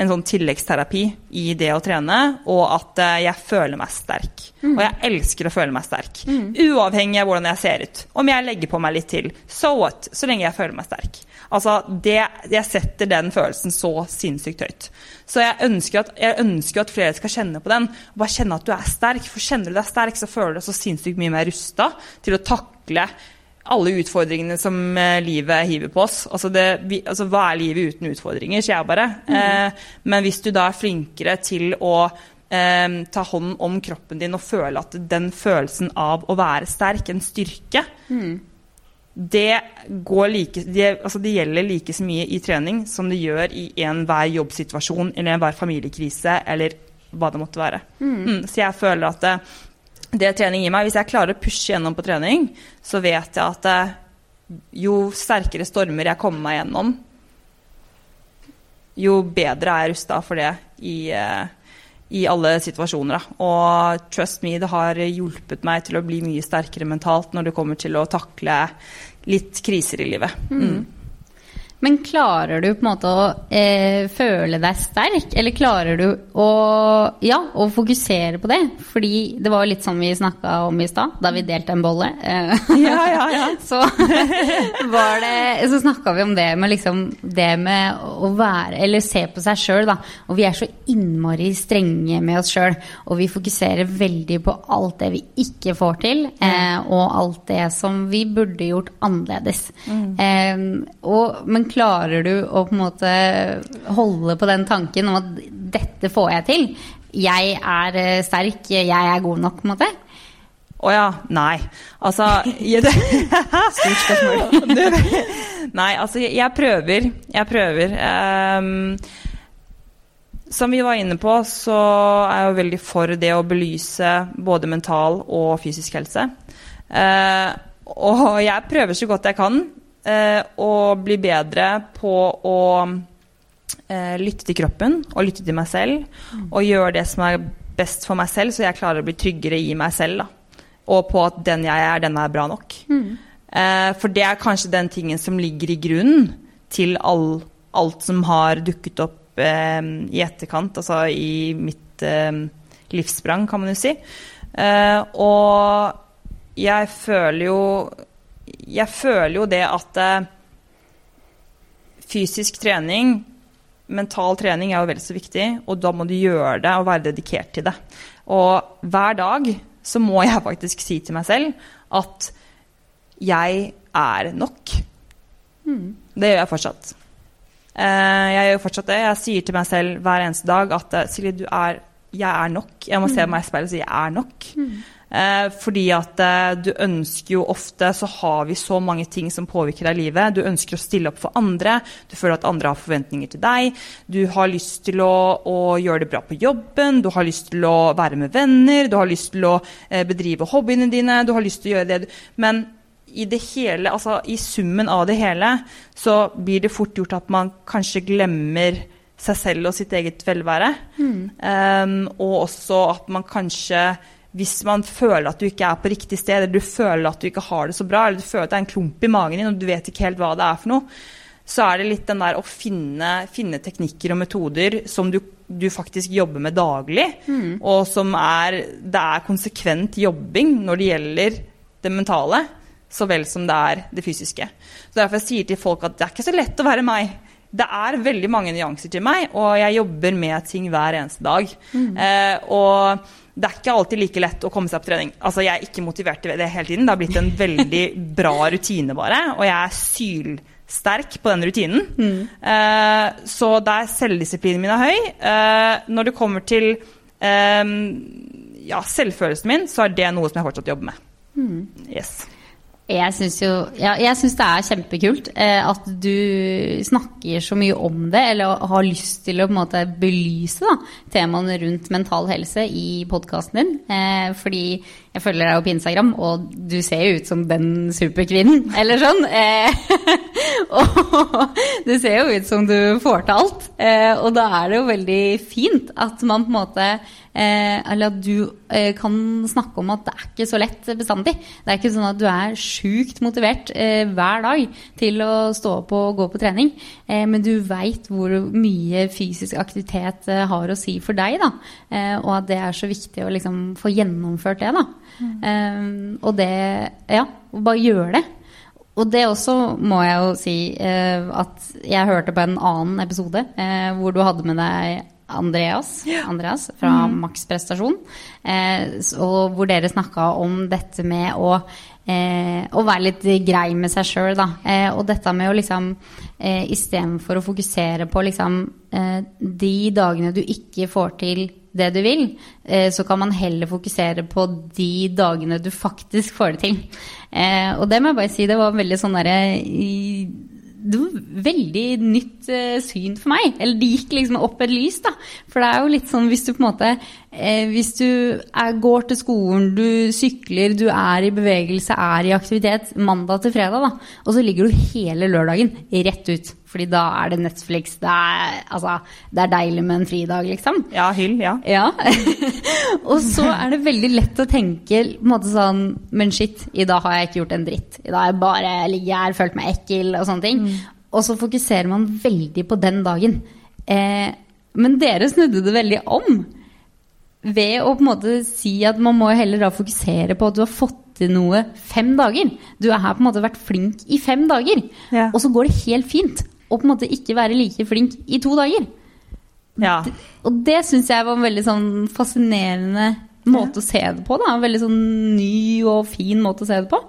en sånn tilleggsterapi i det å trene, og at eh, jeg føler meg sterk. Mm. Og jeg elsker å føle meg sterk. Mm. Uavhengig av hvordan jeg ser ut. Om jeg legger på meg litt til, so what? Så lenge jeg føler meg sterk. Altså, det, jeg setter den følelsen så sinnssykt høyt. Så jeg ønsker, at, jeg ønsker at flere skal kjenne på den. og Bare kjenne at du er sterk. For kjenner du deg sterk, så føler du deg så sinnssykt mye mer rusta til å takle alle utfordringene som eh, livet hiver på oss. Altså, det, vi, altså hva er livet uten utfordringer, sier jeg bare. Mm. Eh, men hvis du da er flinkere til å eh, ta hånd om kroppen din og føle at den følelsen av å være sterk, en styrke, mm. det, like, det, altså det, gjelder like så mye i trening som det gjør i enhver jobbsituasjon eller enhver familiekrise eller hva det måtte være. Mm. mm så jeg føler at det, trening gir meg Hvis jeg klarer å pushe gjennom på trening, så vet jeg at eh, jo sterkere stormer jeg kommer meg gjennom, jo bedre er jeg rusta for det i, eh, i alle situasjoner. Da. Og trust me, det har hjulpet meg til å bli mye sterkere mentalt når det kommer til å takle litt kriser i livet. Mm. Men klarer du på en måte å eh, føle deg sterk, eller klarer du å, ja, å fokusere på det? Fordi det var jo litt sånn vi snakka om i stad, da vi delte en bolle. Eh, ja, ja, ja. så var det Så snakka vi om det med liksom det med å være Eller se på seg sjøl, da. Og vi er så innmari strenge med oss sjøl. Og vi fokuserer veldig på alt det vi ikke får til, eh, og alt det som vi burde gjort annerledes. Mm. Eh, og, men klarer du å på en måte holde på den tanken om at dette får jeg til? Jeg er eh, sterk, jeg er god nok, på en måte? Å oh ja. Nei. Altså Stort spørsmål. nei, altså, jeg prøver. Jeg prøver. Um, som vi var inne på, så er jeg jo veldig for det å belyse både mental og fysisk helse. Uh, og jeg prøver så godt jeg kan og bli bedre på å eh, lytte til kroppen og lytte til meg selv. Mm. Og gjøre det som er best for meg selv, så jeg klarer å bli tryggere i meg selv. Da. Og på at den jeg er, den er bra nok. Mm. Eh, for det er kanskje den tingen som ligger i grunnen til all, alt som har dukket opp eh, i etterkant, altså i mitt eh, livssprang, kan man jo si. Eh, og jeg føler jo jeg føler jo det at eh, fysisk trening, mental trening, er jo vel så viktig. Og da må du gjøre det og være dedikert til det. Og hver dag så må jeg faktisk si til meg selv at jeg er nok. Mm. Det gjør jeg fortsatt. Eh, jeg gjør fortsatt det. Jeg sier til meg selv hver eneste dag at eh, Silje, du er, jeg er nok. Jeg må se mm. meg i speilet og si jeg er nok. Mm. Eh, fordi at eh, du ønsker jo ofte Så har vi så mange ting som påvirker deg i livet. Du ønsker å stille opp for andre. Du føler at andre har forventninger til deg. Du har lyst til å, å gjøre det bra på jobben. Du har lyst til å være med venner. Du har lyst til å eh, bedrive hobbyene dine. Du har lyst til å gjøre det du Men i det hele, altså i summen av det hele, så blir det fort gjort at man kanskje glemmer seg selv og sitt eget velvære. Mm. Um, og også at man kanskje hvis man føler at du ikke er på riktig sted, eller du føler at du ikke har det så bra, eller du føler at det er en klump i magen din, og du vet ikke helt hva det er for noe, så er det litt den der å finne, finne teknikker og metoder som du, du faktisk jobber med daglig, mm. og som er Det er konsekvent jobbing når det gjelder det mentale, så vel som det er det fysiske. Så Derfor jeg sier til folk at det er ikke så lett å være meg. Det er veldig mange nyanser til meg, og jeg jobber med ting hver eneste dag. Mm. Eh, og det er ikke alltid like lett å komme seg på trening. Altså, Jeg er ikke motivert til det hele tiden. Det har blitt en veldig bra rutine, bare. Og jeg er sylsterk på den rutinen. Mm. Uh, så der selvdisiplinen min er høy. Uh, når det kommer til uh, ja, selvfølelsen min, så er det noe som jeg fortsatt jobber med. Mm. Yes. Jeg syns jo ja, jeg synes det er kjempekult eh, at du snakker så mye om det, eller har lyst til å på en måte belyse da, temaene rundt mental helse i podkasten din. Eh, fordi jeg følger deg jo på Instagram, og du ser jo ut som den superkvinnen, eller sånn. Eh, og det ser jo ut som du får til alt. Eh, og da er det jo veldig fint at man på en måte Eh, eller at du eh, kan snakke om at det er ikke så lett bestandig. Det er ikke sånn at du er sjukt motivert eh, hver dag til å stå opp og gå på trening, eh, men du veit hvor mye fysisk aktivitet har å si for deg, da. Og at det er så viktig å liksom få gjennomført det, da. Mm. og det Ja, bare gjøre det. Og det også må jeg jo si at jeg hørte på en annen episode hvor du hadde med deg Andreas, Andreas fra mm. Maksprestasjon. Eh, hvor dere snakka om dette med å eh, å være litt grei med seg sjøl, da. Eh, og dette med å liksom eh, Istedenfor å fokusere på liksom eh, de dagene du ikke får til det du vil, eh, så kan man heller fokusere på de dagene du faktisk får det til. Eh, og det må jeg bare si, det var veldig sånn derre det var veldig nytt uh, syn for meg. Eller det gikk liksom opp et lys, da. For det er jo litt sånn hvis du på en måte eh, Hvis du er, går til skolen, du sykler, du er i bevegelse, er i aktivitet mandag til fredag, da. Og så ligger du hele lørdagen rett ut. Fordi da er det Netflix. Det er, altså, det er deilig med en fridag, liksom. Ja, hyll, ja. ja. og så er det veldig lett å tenke måte sånn Men shit, i dag har jeg ikke gjort en dritt. I dag har jeg bare ligget her, følt meg ekkel og sånne ting. Mm. Og så fokuserer man veldig på den dagen. Eh, men dere snudde det veldig om. Ved å på en måte si at man må heller da fokusere på at du har fått til noe fem dager. Du har på en måte vært flink i fem dager, ja. og så går det helt fint å på en måte ikke være like flink i to dager. Ja. Og det syns jeg var en veldig sånn fascinerende måte ja. å se det på. Da. En veldig sånn ny og fin måte å se det på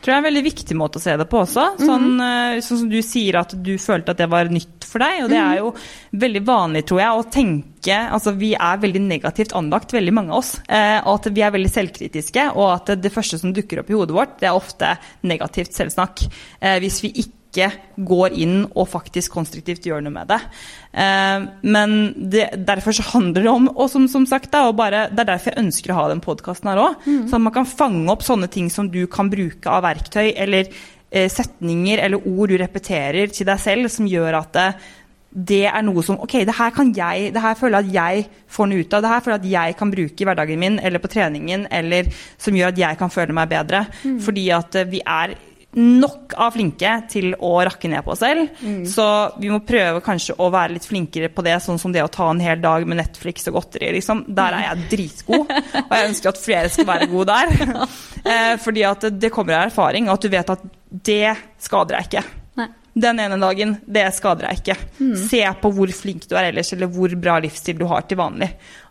tror jeg er en veldig viktig måte å se det på også. Sånn, mm -hmm. sånn, som du sier at du følte at det var nytt for deg. Og det er jo veldig vanlig, tror jeg, å tenke Altså vi er veldig negativt anlagt, veldig mange av oss. Eh, og at vi er veldig selvkritiske. Og at det første som dukker opp i hodet vårt, det er ofte negativt selvsnakk. Eh, hvis vi ikke ikke går inn og faktisk konstruktivt gjør noe med det. Eh, men det, derfor så handler det om og som, som sagt, da, bare, Det er derfor jeg ønsker å ha den podkasten her òg. Mm. Sånn at man kan fange opp sånne ting som du kan bruke av verktøy, eller eh, setninger eller ord du repeterer til deg selv, som gjør at det, det er noe som Ok, det her kan jeg Det her føler jeg at jeg får noe ut av. Det her føler jeg at jeg kan bruke i hverdagen min eller på treningen, eller som gjør at jeg kan føle meg bedre. Mm. Fordi at eh, vi er nok av flinke til å rakke ned på oss selv. Mm. Så vi må prøve kanskje å være litt flinkere på det, sånn som det å ta en hel dag med Netflix og godteri. Liksom. Der er jeg dritgod, og jeg ønsker at flere skal være gode der. eh, fordi at det kommer av erfaring, og at du vet at det skader deg ikke. Den ene dagen, det skader deg ikke. Mm. Se på hvor flink du er ellers, eller hvor bra livsstil du har til vanlig.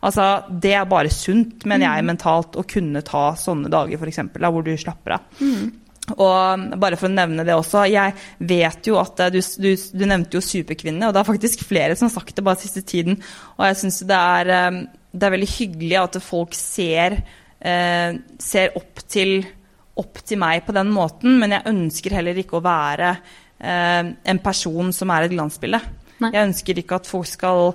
Altså, det er bare sunt, mener jeg, mm. mentalt, å kunne ta sånne dager, f.eks., hvor du slapper av. Mm. Og bare for å nevne det også, jeg vet jo at du, du, du, nevnte jo Superkvinnene, og det er faktisk flere som har sagt det bare siste tiden. Og jeg syns det, eh, det, er veldig hyggelig at folk ser, eh, ser opp, til, opp, til, meg på den måten, men jeg ønsker heller ikke å være eh, en person som er et glansbilde. Jeg ønsker ikke at folk skal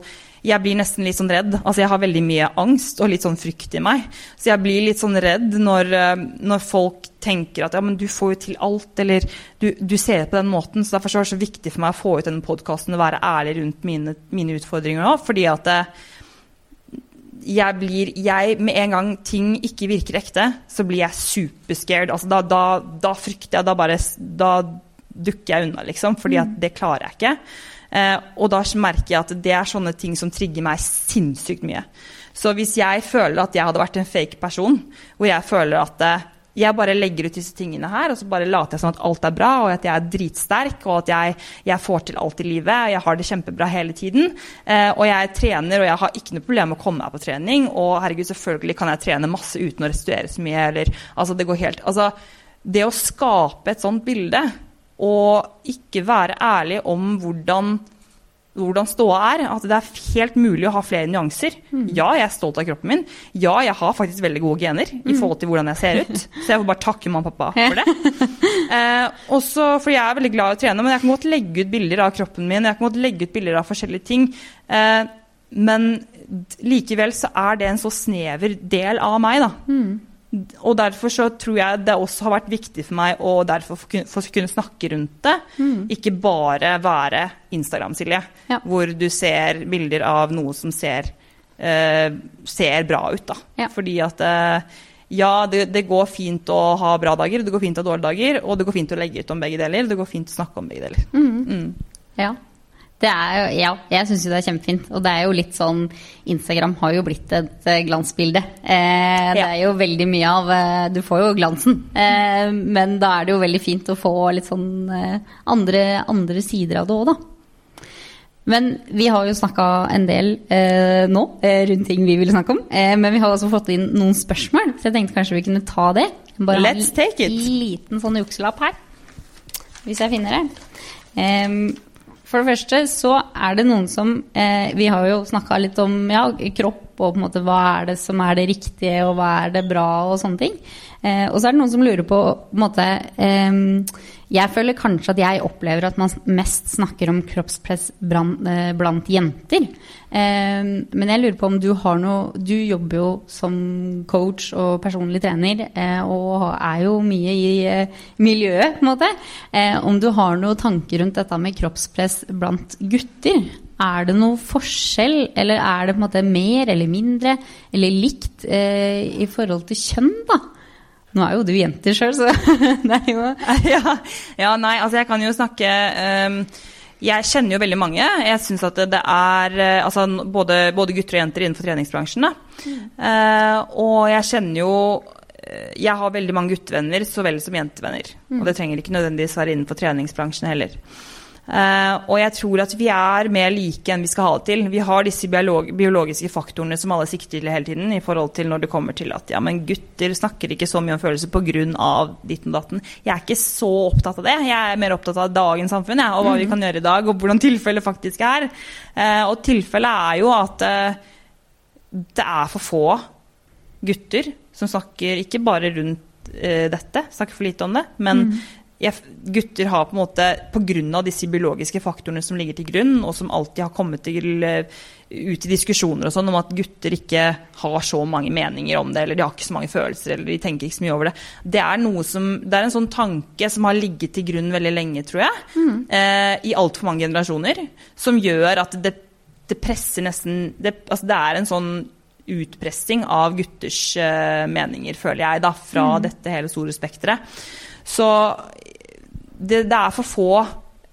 jeg blir nesten litt sånn redd. Altså jeg har veldig mye angst og litt sånn frykt i meg. Så jeg blir litt sånn redd når, eh, når folk tenker at ja, men du får jo til alt, eller du, du ser det på den måten. Så derfor er det så viktig for meg å få ut denne podkasten og være ærlig rundt mine, mine utfordringer nå. Fordi at det, jeg blir jeg, Med en gang ting ikke virker ekte, så blir jeg superscared. Altså, da, da, da, frykter jeg. Da bare Da dukker jeg unna, liksom. Fordi at mm. det klarer jeg ikke. Eh, og da merker jeg at det er sånne ting som trigger meg sinnssykt mye. Så hvis jeg føler at jeg hadde vært en fake person, hvor jeg føler at eh, jeg bare legger ut disse tingene her, og så bare later jeg som at alt er bra, og at jeg er dritsterk, og at jeg, jeg får til alt i livet, og jeg har det kjempebra hele tiden. Eh, og jeg trener, og jeg har ikke noe problem med å komme meg på trening. Og herregud, selvfølgelig kan jeg trene masse uten å restituere så mye, eller altså det går helt Altså, det å skape et sånt bilde og ikke være ærlig om hvordan, hvordan ståa er. At det er helt mulig å ha flere nyanser. Mm. Ja, jeg er stolt av kroppen min. Ja, jeg har faktisk veldig gode gener mm. i forhold til hvordan jeg ser ut. Så jeg får bare takke mamma og pappa for det. eh, også fordi jeg er veldig glad i å trene, men jeg kan godt legge ut bilder av kroppen min. Jeg kan godt legge ut bilder av forskjellige ting. Eh, men likevel så er det en så snever del av meg, da. Mm og derfor så tror jeg det også har vært viktig for meg å derfor få kunne snakke rundt det. Mm. Ikke bare være Instagram-Silje, ja. hvor du ser bilder av noe som ser, uh, ser bra ut. da. Ja. Fordi at uh, ja, det, det, går fint å ha bra dager, det går fint å ha dårlige dager, og det går fint å legge ut om begge deler. Det går fint å snakke om begge deler. Mm. Mm. Ja. Det er jo, ja, jeg syns jo det er kjempefint. Og det er jo litt sånn Instagram har jo blitt et eh, glansbilde. Eh, det er jo veldig mye av eh, Du får jo glansen. Eh, men da er det jo veldig fint å få litt sånn eh, andre, andre, sider av det òg, da. Men vi har jo snakka en del eh, nå rundt ting vi ville snakke om. men vi har også fått inn noen spørsmål, så jeg tenkte kanskje vi kunne ta det. Bare en Let's take it. liten sånn jukselapp her, hvis jeg finner det. Em, for det første så er det noen som eh, Vi har jo snakka litt om ja, kropp og på en måte hva er det som er det riktige, og hva er det bra, og sånne ting. Eh, og så er det noen som lurer på, på en måte em, Jeg føler kanskje at jeg opplever at man mest snakker om kroppspress blant, eh, jenter. Men jeg lurer på om du har noe Du jobber jo som coach og personlig trener, eh, og er jo mye i eh, miljøet, på en måte. Om du har noen tanker rundt dette med kroppspress blant gutter? Er det noe forskjell, eller er det på en måte mer eller mindre, eller likt i forhold til kjønn, da? Nå er jo du jenter sjøl, så det er jo ja, ja, nei, altså jeg kan jo snakke um, Jeg kjenner jo veldig mange. Jeg syns at det, er eh, altså, både, både gutter og jenter innenfor treningsbransjen. Da. Uh, og jeg kjenner jo eh, Jeg har veldig mange guttevenner så vel som jentevenner. Og det trenger ikke nødvendigvis være innenfor treningsbransjen heller. Eh, og jeg tror at vi er mer like enn vi skal ha det til. Vi har disse biolog biologiske faktorene som alle sikter til hele tiden, i forhold til når det kommer til at ja, men gutter snakker ikke så mye om følelser pga. ditt og datten. Jeg er ikke så opptatt av det. Jeg er mer opptatt av dagens samfunn ja, og hva vi kan gjøre i dag, og hvordan tilfellet faktisk er. Eh, og tilfellet er jo at eh, det er for få gutter som snakker ikke bare rundt dette, snakker for lite om det, men jeg, gutter har på en måte, pga. disse biologiske faktorene som ligger til grunn, og som alltid har kommet til, eh, ut i diskusjoner og sånn, om at gutter ikke har så mange meninger om det, eller de har ikke så mange følelser, eller de tenker ikke så mye over det. Det er, noe som, det er en sånn tanke som har ligget til grunn veldig lenge, tror jeg, eh, i altfor mange generasjoner, som gjør at det, det presser nesten det, altså det er en sånn utpressing av gutters uh, meninger, føler jeg, da, fra dette hele store spekteret. Så det, det er for få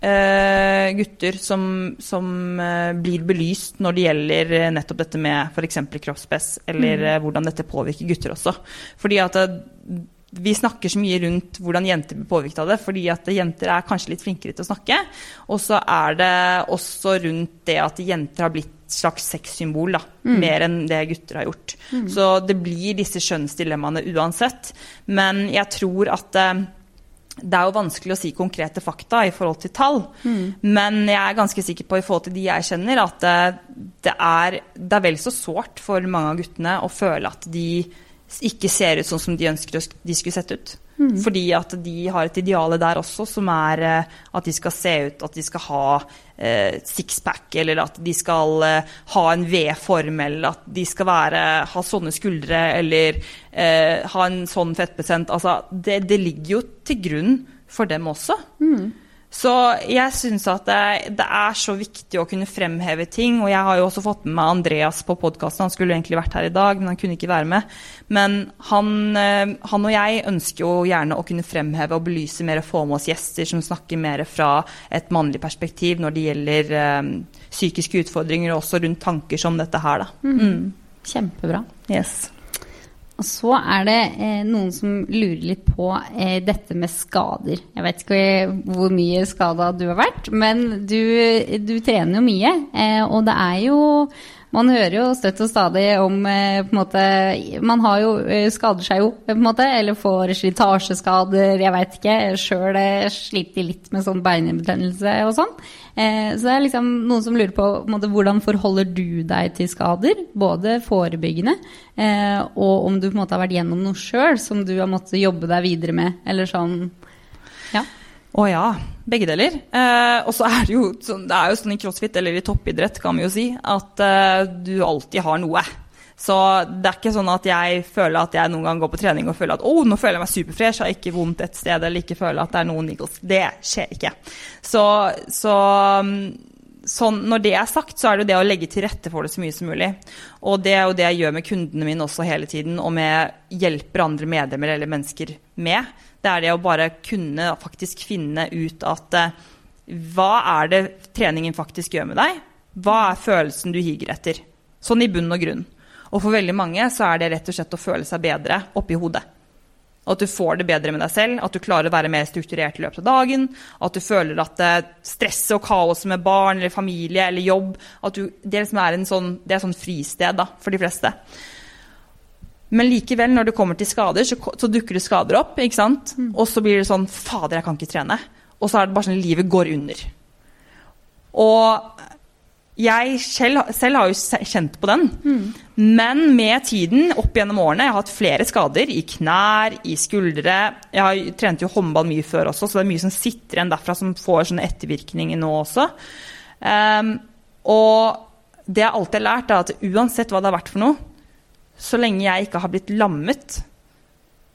Uh, gutter som, som uh, blir belyst når det gjelder eh, nettopp dette med f.eks. kroppspress, eller eh, hvordan dette påvirker gutter også. Fordi at vi snakker så mye rundt hvordan jenter blir påvirket av det, fordi at jenter er kanskje litt flinkere til å snakke. Og så er det også rundt det at jenter har blitt et slags sexsymbol, da, mer enn det gutter har gjort. Så det blir disse skjønnsdilemmaene uansett. Men jeg tror at det er jo vanskelig å si konkrete fakta i forhold til tall, men jeg er ganske sikker på i forhold til de jeg kjenner, at det er, det er vel så sårt for mange av guttene å føle at de ikke ser ut sånn som de ønsker de skulle sett ut. Fordi at de har et ideale der også, som er eh, at de skal se ut, at de skal ha eh, sixpack, eller at de skal eh, ha en V-form, eller at de skal være, ha sånne skuldre, eller eh, ha en sånn fettprosent. Altså, det, det ligger jo til grunn for dem også. Så jeg syns at det, det er så viktig å kunne fremheve ting. Og jeg har jo også fått med meg Andreas på podkasten. Han skulle egentlig vært her i dag, men han kunne ikke være med. Men han, eh, han og jeg ønsker jo gjerne å kunne fremheve og belyse mer, få med oss gjester som snakker mer fra et mannlig perspektiv når det gjelder um, psykiske utfordringer, og også rundt tanker som dette her, da. Mm. kjempebra. Yes. Og så er det eh, noen som lurer litt på eh, dette med skader. Jeg vet ikke hvor mye skada du har vært, men du, du trener jo mye. Eh, og det er jo Man hører jo støtt og stadig om eh, på en måte Man har jo, eh, skader seg jo, på en måte, eller får slitasjeskader, jeg veit ikke. Sjøl sliter litt med sånn beinbetennelse og sånn. Eh, så det er liksom noen som lurer på, på en måte, hvordan forholder du deg til skader? Både forebyggende, eh, og om du på en måte har vært gjennom noe sjøl som du har måttet jobbe deg videre med, eller sånn. Ja. Å ja, begge deler. Eh, og så er det jo sånn, det er jo sånn i crossfit, eller i toppidrett, kan vi jo si, at eh, du alltid har noe. Så det er ikke sånn at jeg føler at jeg noen gang går på trening og føler at å, nå føler jeg meg superfresh, har ikke vondt et sted, eller ikke føler at det er noen niggles. Det skjer ikke. Så, så sånn, når det er sagt, så er det jo det å legge til rette for det så mye som mulig. Og det er jo det jeg gjør med kundene mine også hele tiden, og med hjelper andre medlemmer eller mennesker med. Det er det å bare kunne faktisk finne ut at eh, hva er det treningen faktisk gjør med deg? Hva er følelsen du higer etter? Sånn i bunn og grunn. Og for veldig mange så er det rett og slett å føle seg bedre oppi hodet. At du får det bedre med deg selv, at du klarer å være mer strukturert i løpet av dagen. At du føler at eh, stresset og kaoset med barn eller familie eller jobb at du, Det liksom er sånn, det er sånn fristed da, for de fleste. Men likevel, når det kommer til skader, så, så dukker det skader opp. ikke sant? Mm. Og så blir det sånn Fader, jeg kan ikke trene. Og så er det bare sånn livet går under. Og jeg selv, selv har jo kjent på den. Men med tiden, opp gjennom årene, jeg har hatt flere skader i knær, i skuldre. Jeg har trent jo håndball mye før også, så det er mye som sitter igjen derfra som får sånne ettervirkninger nå også. Um, og det jeg alltid har lært, er at uansett hva det har vært for noe, så lenge jeg ikke har blitt lammet,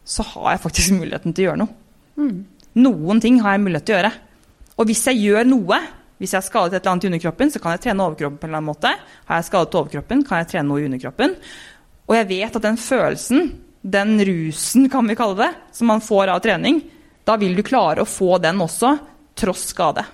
så har jeg faktisk muligheten til å gjøre noe. Noen ting har jeg mulighet til å gjøre. Og hvis jeg gjør noe, hvis jeg har skadet et eller annet i underkroppen, så kan jeg trene overkroppen på en eller annen måte. Har jeg skadet overkroppen, kan jeg trene noe i underkroppen. Og jeg vet at den følelsen, den rusen kan vi kalle det, som man får av trening, da vil du klare å få den også, tross skade.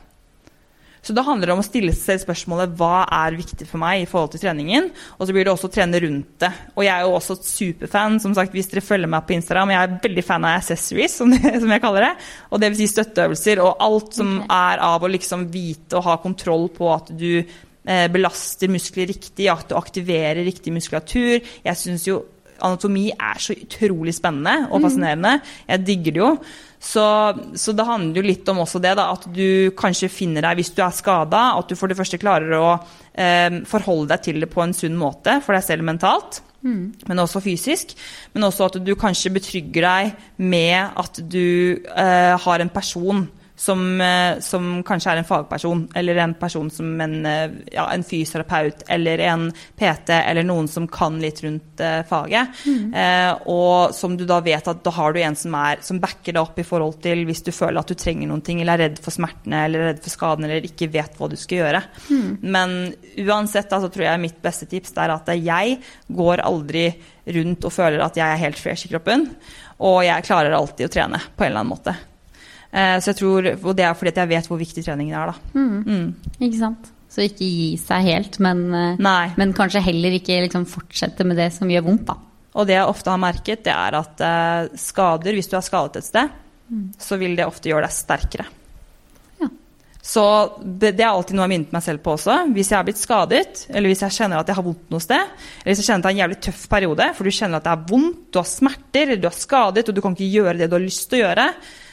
Så da handler det om å stille seg selv spørsmålet hva er viktig for meg i forhold til treningen. Og så blir det også å trene rundt det. Og jeg er jo også superfan, som sagt, hvis dere følger meg på Instagram. Jeg er veldig fan av accessories, som, det, som jeg kaller det. Og det vil si støtteøvelser og alt som er av å liksom vite og ha kontroll på at du eh, belaster muskler riktig, at du aktiverer riktig muskulatur. Jeg syns jo anatomi er så utrolig spennende og fascinerende. Jeg digger det jo. Så, så det handler jo litt om også det, da, at du kanskje finner deg hvis du er skada, at du for det første klarer å eh, forholde deg til det på en sunn måte for deg selv mentalt. Men også fysisk. Men også at du kanskje betrygger deg med at du eh, har en person som, eh, som kanskje er en fagperson, eller en person som en, eh, ja, en fysioterapeut, eller en PT, eller noen som kan litt rundt uh, faget. Eh, og som du da vet at da har du en som, er, som backer deg opp i forhold til hvis du føler at du trenger noen ting, eller er redd for smertene, eller er redd for skadene eller ikke vet hva du skal gjøre. Men uansett så tror jeg mitt beste tips er at jeg går aldri rundt og føler at jeg er helt fresh i kroppen, og jeg klarer alltid å trene på en eller annen måte. Eh, Så jeg tror, og det er fordi jeg vet hvor viktig treningen er, da. Mm. Ikke sant? Så ikke gi seg helt, men, eh, men kanskje heller ikke liksom fortsette med det som gjør vondt, da. Og det jeg ofte har merket, det er at eh, skader, hvis du er skadet et sted, så vil det ofte gjøre deg sterkere. Ja. Så det, det er alltid noe jeg har minnet meg selv på også. Hvis jeg har blitt skadet, eller hvis jeg kjenner at jeg har vondt noe sted, eller hvis jeg kjenner at det er en jævlig tøff periode, for du kjenner at det er vondt, du har smerter, eller du er skadet, og du kan ikke gjøre det du har lyst til å gjøre,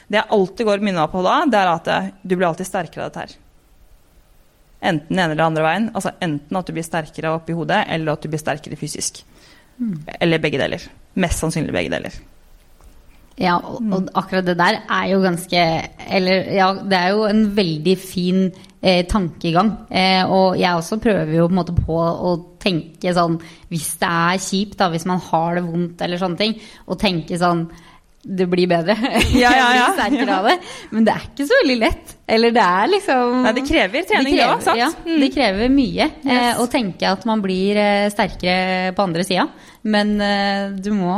det jeg alltid går meg på da, det er at du blir alltid sterkere av dette her. Enten den ene eller andre veien. Altså enten at du blir sterkere oppi hodet, eller at du blir sterkere fysisk. Eller begge deler. Mest sannsynlig begge deler. Ja, og, og akkurat det der er jo ganske Eller ja, det er jo en veldig fin eh, tankegang. Eh, og jeg også prøver jo på en måte på å tenke sånn Hvis det er kjipt, da, hvis man har det vondt eller sånne ting, å tenke sånn det blir bedre. Ja, ja, ja. Jeg blir sterkere av det. Men det er ikke så veldig lett. Eller det er liksom Nei, det krever trening, det òg, sant? Ja, Mm. det krever mye eh, å tenke at man blir eh, sterkere på andre sida. Men eh, du må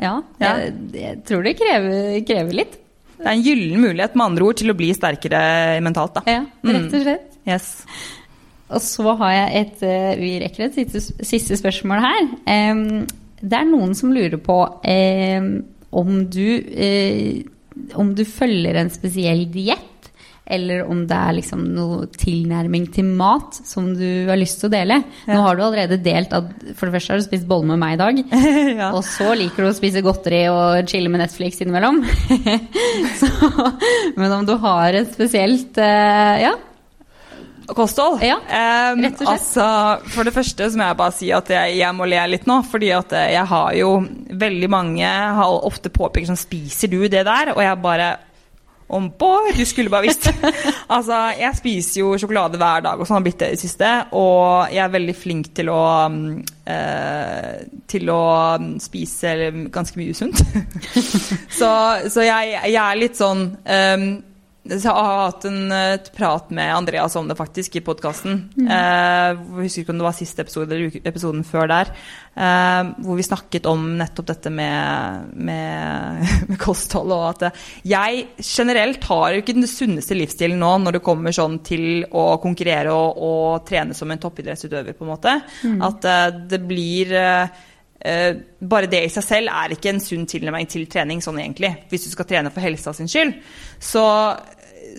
Ja. Jeg, jeg tror det krever, krever litt. Det er en gyllen mulighet med andre ord til å bli sterkere mentalt. Da. Ja, rett og slett. Yes. Og så har jeg et eh, Vi rekker et siste, siste spørsmål her. Um, det er noen som lurer på em, om du eh, Om du følger en spesiell diett, eller om det er liksom noe tilnærming til mat som du har lyst til å dele. Nå har du allerede delt at for det første har du spist bolle med meg i dag. ja. Og så liker du å spise godteri og chille med Netflix innimellom. så, men om du har et spesielt eh, Ja, Kosthold? Ja, um, rett og slett. Altså, for det første så må jeg bare si at jeg, jeg må le litt nå. Fordi at eh, jeg har jo veldig mange har ofte påpekt sånn Spiser du det der? Og jeg bare om boy, du skulle bare visst. altså, jeg spiser jo sjokolade hver dag, og sånn har blitt det i det siste. Og jeg er veldig flink til å mm, eh, Til å mm, spise ganske mye usunt. så så jeg, jeg er litt sånn um, jeg har hatt en et prat med Andreas om det faktisk i podkasten. Eh, jeg husker ikke om det var siste episode eller episoden før der. Eh, hvor vi snakket om nettopp dette med, med, med kosthold. Og at eh, jeg generelt har jo ikke den sunneste livsstilen nå når det kommer sånn til å konkurrere og, og trene som en toppidrettsutøver, på en måte. At eh, det blir eh, Eh, bare det i seg selv er ikke en sunn tilnærming til trening, sånn egentlig, hvis du skal trene for helsa sin skyld. Så,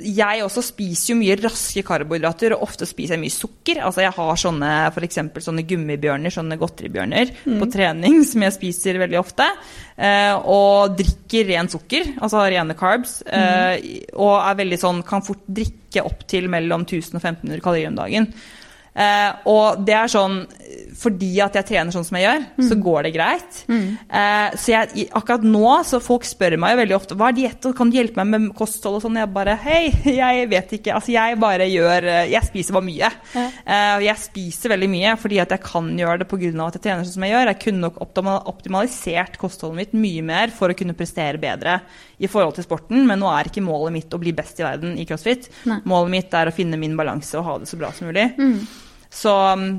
jeg også spiser jo mye raske karbohydrater, og ofte spiser jeg mye sukker. Altså jeg har sånne f.eks. sånne gummibjørner, sånne godteribjørner, mm. på trening som jeg spiser veldig ofte. Eh, og drikker ren sukker, altså rene carbs. Eh, mm. og er veldig sånn, kan fort drikke opp til mellom 1000 og 1500 kalorier om dagen. Eh, og det er sånn Fordi at jeg trener sånn som jeg gjør, mm. så går det greit. Mm. Eh, så jeg, akkurat nå så folk spør meg jo veldig ofte hva er diett, og kan du hjelpe meg med kosthold og sånn. Jeg bare hei, jeg vet ikke. Altså jeg bare gjør eh, Jeg spiser bare mye. Ja. Eh, jeg spiser veldig mye fordi at jeg kan gjøre det pga. at jeg trener sånn som jeg gjør. Jeg kunne nok optimalisert kostholdet mitt mye mer for å kunne prestere bedre i forhold til sporten, men nå er ikke målet mitt å bli best i verden i crossfit. Nei. Målet mitt er å finne min balanse og ha det så bra som mulig. Mm. Så um,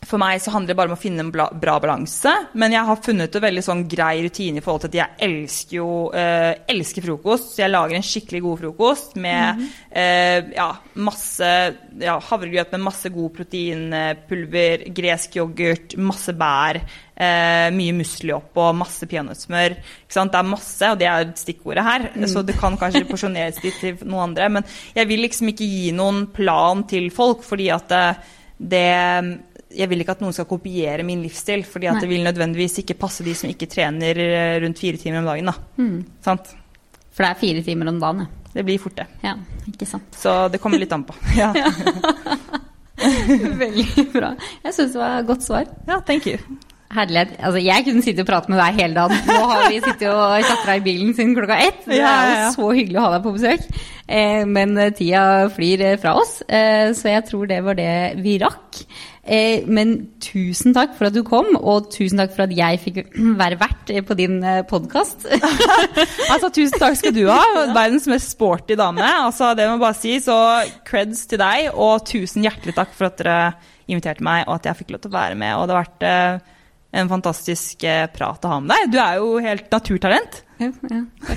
for meg så handler det bare om å finne en bra balanse. Men jeg har funnet en veldig sånn grei rutine i forhold til at jeg elsker jo eh, elsker frokost. Så jeg lager en skikkelig god frokost med mm -hmm. eh, ja, masse ja, havregrøt med masse god proteinpulver, gresk yoghurt, masse bær. Eh, mye musli oppå, masse peanøttsmør. Det er masse, og det er stikkordet her. Mm. Så det kan kanskje porsjoneres litt til noen andre. Men jeg vil liksom ikke gi noen plan til folk, fordi at eh, det jeg vil ikke at noen skal kopiere min livsstil, fordi at det vil nødvendigvis ikke passe de som ikke trener eh, rundt fire timer om dagen. Da. Mm. Sant? For det er fire timer om dagen, ja. Det blir fort det. Ja, ikke sant. Så det kommer litt an på. Ja. Veldig bra. Jeg syns det var et godt svar. Ja, thank you. Herlighet. Altså, jeg kunne sitte og prate med deg hele dagen. Nå har vi sittet og klatra i bilen siden klokka ett. Det er jo så hyggelig å ha deg på besøk. Eh, men tida flyr fra oss, eh, så jeg tror det var det vi rakk. Eh, men tusen takk for at du kom, og tusen takk for at jeg fikk være vert på din podkast. altså, tusen takk skal du ha. Verdens mest sporty dame. Altså, det må jeg bare si. Så creds til deg, og tusen hjertelig takk for at dere inviterte meg, og at jeg fikk lov til å være med. Og det har vært en fantastisk eh, prat å ha med deg. Du er jo helt naturtalent. Ja, ja,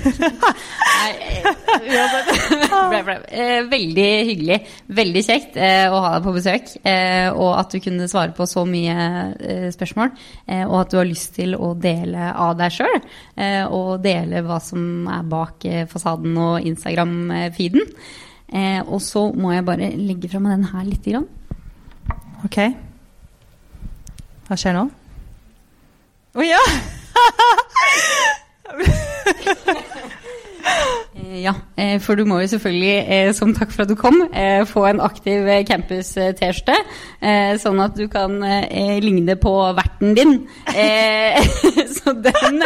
eh, Veldig hyggelig. Veldig kjekt eh, å ha deg på besøk. Og at du kunne svare på så mye spørsmål. Og at du har lyst til å dele av deg sjøl. Og dele hva som er bak fasaden og Instagram-feeden. Og så må jeg bare legge fra meg den her lite grann. Ok. Hva skjer nå? Å oh, ja! ja, eh, for du må jo selvfølgelig, eh, som takk for at du kom, eh, få en aktiv campus-T-skjorte. Sånn at du kan ligne på verten din. Så den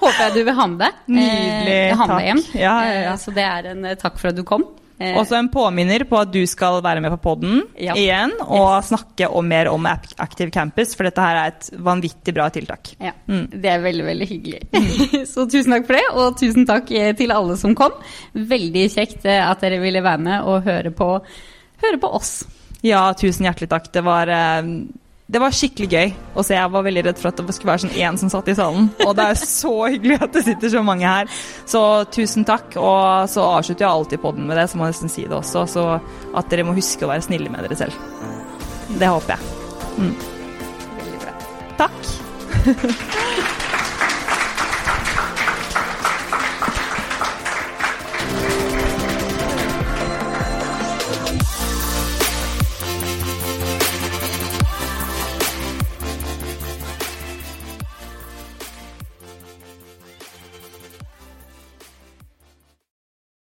håper jeg du vil ha med deg. Nydelig. Ha med hjem. Ja, ja, ja. Så det er en takk for at du kom. Eh. Også en påminner på at du skal være med på poden ja. igjen og yes. snakke om mer om Active Campus, for dette her er et vanvittig bra tiltak. Ja, mm. Det er veldig, veldig hyggelig. Så tusen takk for det, og tusen takk eh, til alle som kom. Veldig kjekt eh, at dere ville være med og høre på, høre på oss. Ja, tusen hjertelig takk. Det var det var skikkelig gøy å se. Jeg var veldig redd for at det skulle være sånn én som satt i salen. Og det er så hyggelig at det sitter så mange her. Så tusen takk. Og så avslutter jeg alltid podden med det, så må jeg nesten si det også. Så at dere må huske å være snille med dere selv. Det håper jeg. Mm. Takk.